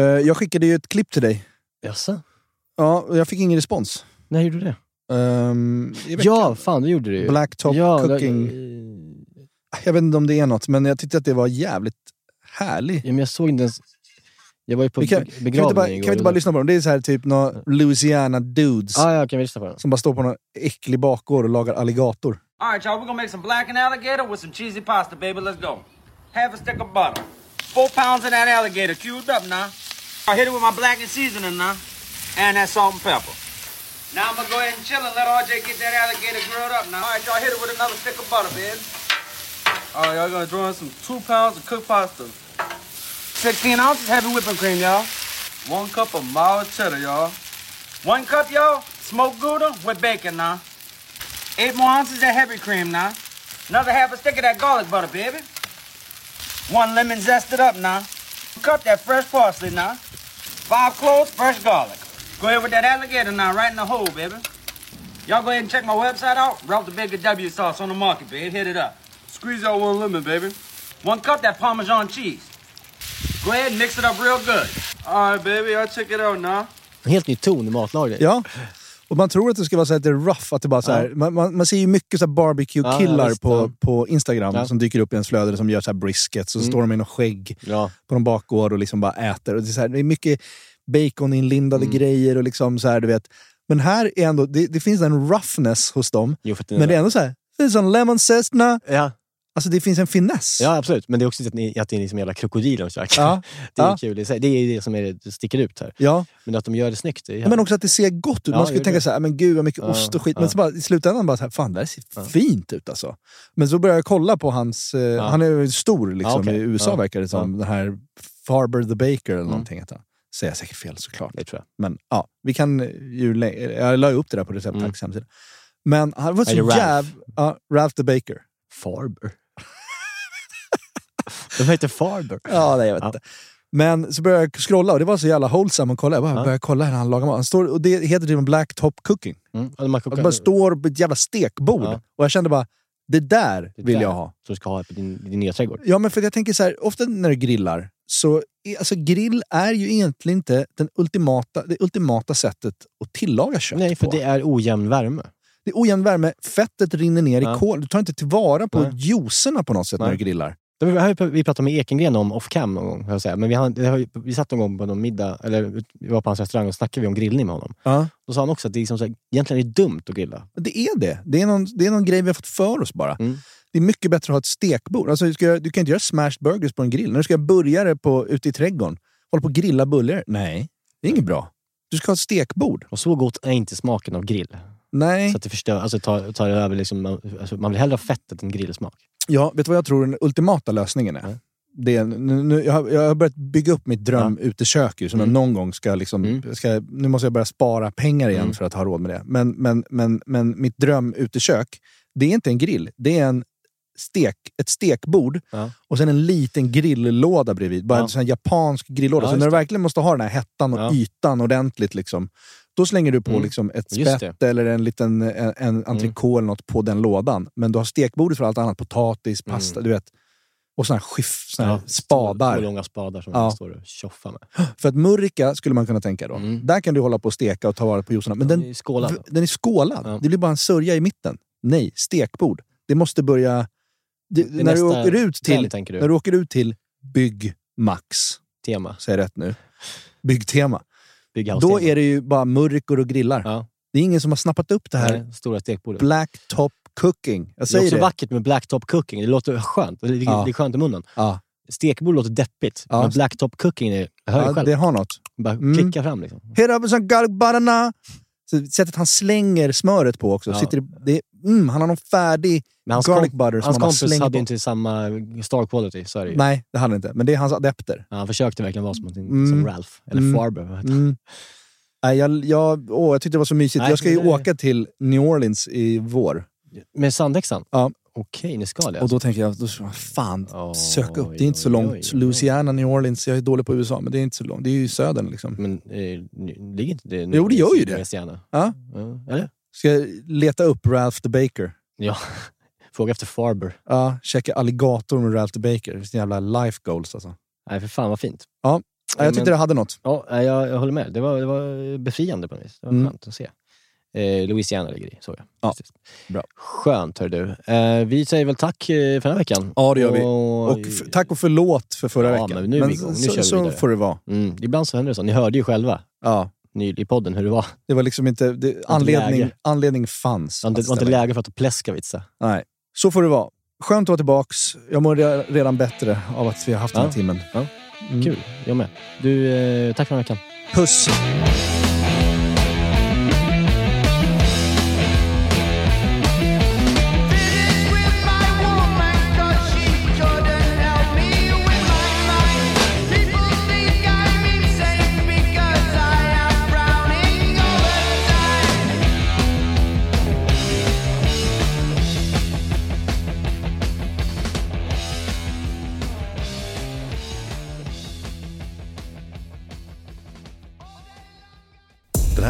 Jag skickade ju ett klipp till dig. Jaså? Ja, jag fick ingen respons. När gjorde du det? Um. Ja, fan det gjorde du ju. Black Top ja, Cooking. det- Jag vet inte om det är något, men jag tyckte att det var jävligt härlig. Ja, men jag såg inte ens... Jag var ju på Vi kan, be- kan, vi begravning inte bara, igår. kan vi inte bara lyssna på dem? Det är så här typ några Louisiana dudes Ah, ja, kan vi lyssna på den? som bara står på någon äcklig bakgård och lagar alligator. All right, y'all, we're gonna make some blackened alligator with some cheesy pasta, baby. Let's go. Half a stick of butter. Four pounds of that alligator cubed up now. I hit it with my blackened seasoning now. And that salt and pepper. Now I'm gonna go ahead and chill and let RJ get that alligator grilled up now. All right, y'all hit it with another stick of butter, baby. All right, y'all gonna throw in some two pounds of cooked pasta. 16 ounces heavy whipping cream, y'all. One cup of mild cheddar, y'all. One cup, y'all, smoked gouda with bacon now. Eight more ounces of heavy cream now. Another half a stick of that garlic butter, baby. One lemon zested up now. Cut that fresh parsley now. Five cloves, fresh garlic. Go ahead with that alligator now, right in the hole, baby. Y'all go ahead and check my website out. Ralph the Baker W sauce on the market, baby. Hit it up. Squeeze out one lemon, baby. One cup that Parmesan cheese. Go ahead and mix it up real good. All right, baby. I'll check it out now. En helt ny ton i matlagning. Ja. Och man tror att det ska vara så här lite rough, att det bara så här, man, man, man ser ju mycket så barbecue-killar Ja, ja, på, ja. på Instagram Ja. som dyker upp i ens flöde som gör så här briskets, och så står de med någon skägg Ja. på någon bakgård och liksom bara äter. Och det, är så här, det är mycket bacon-inlindade Mm. grejer och liksom så här, du vet. Men här är ändå, det, det finns en roughness hos dem. Jo, den Men det är ändå så här, det är sån lemon zestna. Ja. Alltså det finns en finess. ja, absolut. Men det är också att, ni, att det är liksom jävla krokodiler de käkar. Ja, Det är ja. kul i sig. Det är det som är, det sticker ut här. Ja. Men att de gör det snyggt. Det Men också att det ser gott ut. Man skulle tänka gör så här, men gud vad mycket ost och skit. Men så bara, i slutändan bara så här, fan det här ser fint ut alltså. Men så började jag kolla på hans, eh, han är ju stor liksom, okej. i USA verkar det som. Den här Farber the Baker eller någonting heter han. Säger jag säkert fel såklart. det tror jag. Men ja, vi kan ju, lä- jag la ju upp det där på Recepttax hemsida. Men han var så Är det Ralph? jäv... Ja, Ralph the Baker. Farber. de heter Farber. Ja, nej, jag vet Ja. inte. Men så började jag scrolla och det var så jävla wholesome att kolla. Jag bara Ja. började kolla hur han lagar mat. Han står, och det heter typ Black Top Cooking. Mm. Det bara står på ett jävla stekbord. Ja. Och jag kände bara, det där det vill där jag ha. Som du ska ha på din, din nya trädgård. Ja, men för jag tänker så här, ofta när du grillar, så alltså grill är ju egentligen inte den ultimata, det ultimata sättet att tillaga kött Nej, för på. det är ojämn värme. Det är ojämn värme, fettet rinner ner Ja. i kol. Du tar inte tillvara på Nej. juicerna på något sätt när Nej. du grillar. Det vi- pratat med Ekengren om off cam någon gång. jag säga. Men vi, ju- vi satt någon gång på någon middag, eller vi var på hans restaurang och snackade vi om grillning med honom. Ja. Då sa han också att det är liksom så här, egentligen är det dumt att grilla. Det är det. Det är, någon, det är någon grej vi har fått för oss bara. Mm. Det är mycket bättre att ha ett stekbord. Alltså, du, ska, du kan inte göra smashed burgers på en grill. När du ska göra burgare på, ute i trädgården, hålla på och grilla bullar. Nej, det är inget bra. Du ska ha ett stekbord. Och så gott är inte smaken av grill. Nej. Så att det förstör, alltså tar, tar över liksom, man- alltså man vill hellre ha fettet än grillsmak. Ja, vet du vad jag tror den ultimata lösningen är? Nej. Det är nu, nu, jag, har, jag har börjat bygga upp mitt drömutekök ju, som Mm. jag någon gång ska... Liksom, Mm. ska nu måste jag börja spara pengar igen Mm. för att ha råd med det. Men, men, men, men mitt drömutekök, det är inte en grill. Det är en stek, ett stekbord Ja. och sen en liten grilllåda bredvid. Bara Ja. en japansk grilllåda. Ja, så när du verkligen måste ha den här hettan och Ja. ytan ordentligt, liksom, Då slänger du på Mm. liksom ett Just spett eller en liten en, en entrecote eller något på den lådan. Men du har stekbordet för allt annat. Potatis, pasta, du vet. Och såna här skiff, såna här Ja, spadar. Två långa spadar som Ja. man står och tjoffar med. För att murrika skulle man kunna tänka då. Mm. Där kan du hålla på och steka och ta vara på juicerna. Men Den den, är skålad. den är skålad. Ja. Det blir bara en sörja i mitten. Nej, stekbord. Det måste börja... Det, Det är när, du åker ut till, tänker du? när du åker ut till Bygg Max, Tema. säger jag rätt nu, Byggtema. Då är det ju bara murkor och grillar. Ja. Det är ingen som har snappat upp det här Nej, stora stekbordet. black top cooking. Jag Det är säger också det. vackert med blacktop cooking. Det låter skönt. Det är, Ja. det är skönt i munnen. Ja. Stekbord låter deppigt, Ja. men blacktop cooking, är, hör Ja, själv. det har något. Bara Mm. klicka fram liksom. Sättet han slänger smöret på också. Ja. Sitter det, mm, han har någon färdig hans, garlic komp- butter som hans han bara kompis slänger hade på. inte samma star quality, så är det ju. Nej, det hade han inte. Men det är hans adepter. Han försökte verkligen vara som, Mm. som Ralph, eller Mm. Farber. Mm. Nej, jag, jag, åh, jag tyckte det var så mysigt. Nej, jag ska ju det- åka till New Orleans i vår. Med sandhäxan? Ja. Okej, ni ska det Och alltså. då tänker jag, då, fan, Oj, sök upp. Det är inte så oj, långt. oj, oj. Louisiana, New Orleans. Jag är dålig på USA, men det är inte så långt. Det är ju södern liksom. Men eh, ligger inte det Jo, det gör ju det. Louisiana? Ja. Ja. Eller? Ska jag leta upp Ralph the Baker? Ja. Fråga efter Farber. Ja, checka alligator med Ralph the Baker. Vilka jävla life goals alltså. Nej, för fan vad fint. Ja, jag tyckte men- det hade något. Ja, jag, jag håller med. Det var, det var befriande på något vis. Det var Mm. skönt att se. Eh, Louisiana ligger i, så ja. Ja, bra. Skönt hör du. Eh, vi säger väl tack eh, för den här veckan. Ja, det gör vi. Och, Och f- tack och förlåt för förra Ja, veckan. men nu är vi igång. Nu så, kör vi så får det vara. Mm, ibland så händer det så. Ni hörde ju själva Ja, ny, i podden hur det var. det var liksom inte... Det, anledning, läge. anledning fanns. Det var inte, var inte läge för att Pleskavica. Nej, så får det vara. Skönt att vara tillbaks. Jag mår re- redan bättre av att vi har haft den här Ja. timmen. Ja. Mm. Kul, jag med. Du, eh, tack för den här veckan. Puss!